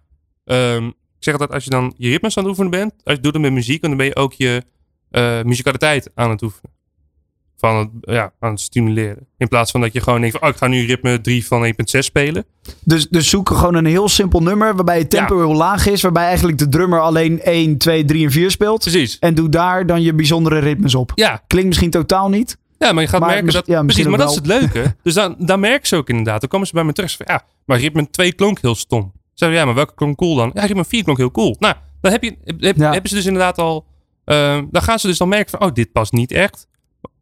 ehm, ik zeg altijd, als je dan je ritmes aan het oefenen bent, als je doet het met muziek, dan ben je ook je eh muzikaliteit aan het oefenen. Van het, ja, aan het stimuleren. In plaats van dat je gewoon denkt van, oh, ik ga nu ritme 3 van 1.6 spelen. Dus, dus zoek gewoon een heel simpel nummer waarbij het tempo heel laag is. Waarbij eigenlijk de drummer alleen 1, 2, 3 en 4 speelt. Precies. En doe daar dan je bijzondere ritmes op. Ja, Klinkt misschien totaal niet. ja maar je gaat Maar merken dat... ja, precies, maar dat is het leuke. dus dan, dan merken ze ook inderdaad. Dan komen ze bij me terug. Van, ja, maar ritme 2 klonk heel stom. Zeiden ja, maar welke klonk cool dan? Ja, ritme 4 klonk heel cool. Nou, dan heb je, heb, Ja. hebben ze dus inderdaad al... ehm, dan gaan ze dus dan merken van, oh, dit past niet echt.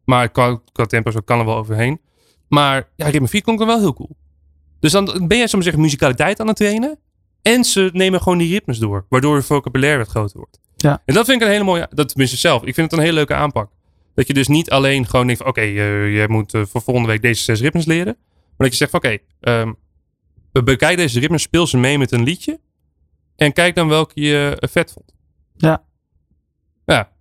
Maar qua, qua tempo zo kan er wel overheen. Maar ja, ritme 4 klonk wel heel cool. Dus dan ben je, zo maar zeggen, muzikaliteit aan het trainen. En ze nemen gewoon die ritmes door. Waardoor je vocabulaire wat groter wordt. Ja. En dat vind ik een hele mooie... Dat tenminste zelf. Ik vind het een hele leuke aanpak. Dat je dus niet alleen gewoon denkt van... Oké, eh, je moet eh, voor volgende week deze zes ritmes leren. Maar dat je zegt van... Oké, ehm, bekijk deze ritmes. Speel ze mee met een liedje. En kijk dan welke je eh, vet vond. Ja. Ja.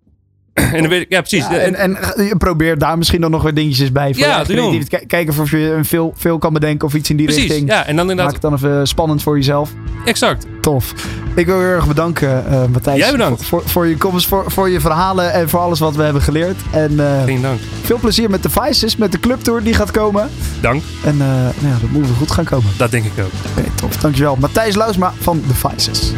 En dan weet ik... Ja, precies. Ja, en, en je probeert daar misschien dan nog weer dingetjes bij. Voor Ja, je Kijken of je een veel, veel kan bedenken of iets in die precies. richting. Ja, en dan Maak inderdaad... het dan even spannend voor jezelf. Exact. Tof. Ik wil je heel erg bedanken, eh, Matthijs. Jij bedankt. Voor, voor, je komst, voor, voor je verhalen en voor alles wat we hebben geleerd. En Geen dank. veel plezier met de Vices, met de clubtour die gaat komen. Dank. En eh, nou ja, dat moet wel goed gaan komen. Dat denk ik ook. Oké, tof. Dankjewel. Matthijs Luisma van de Vices.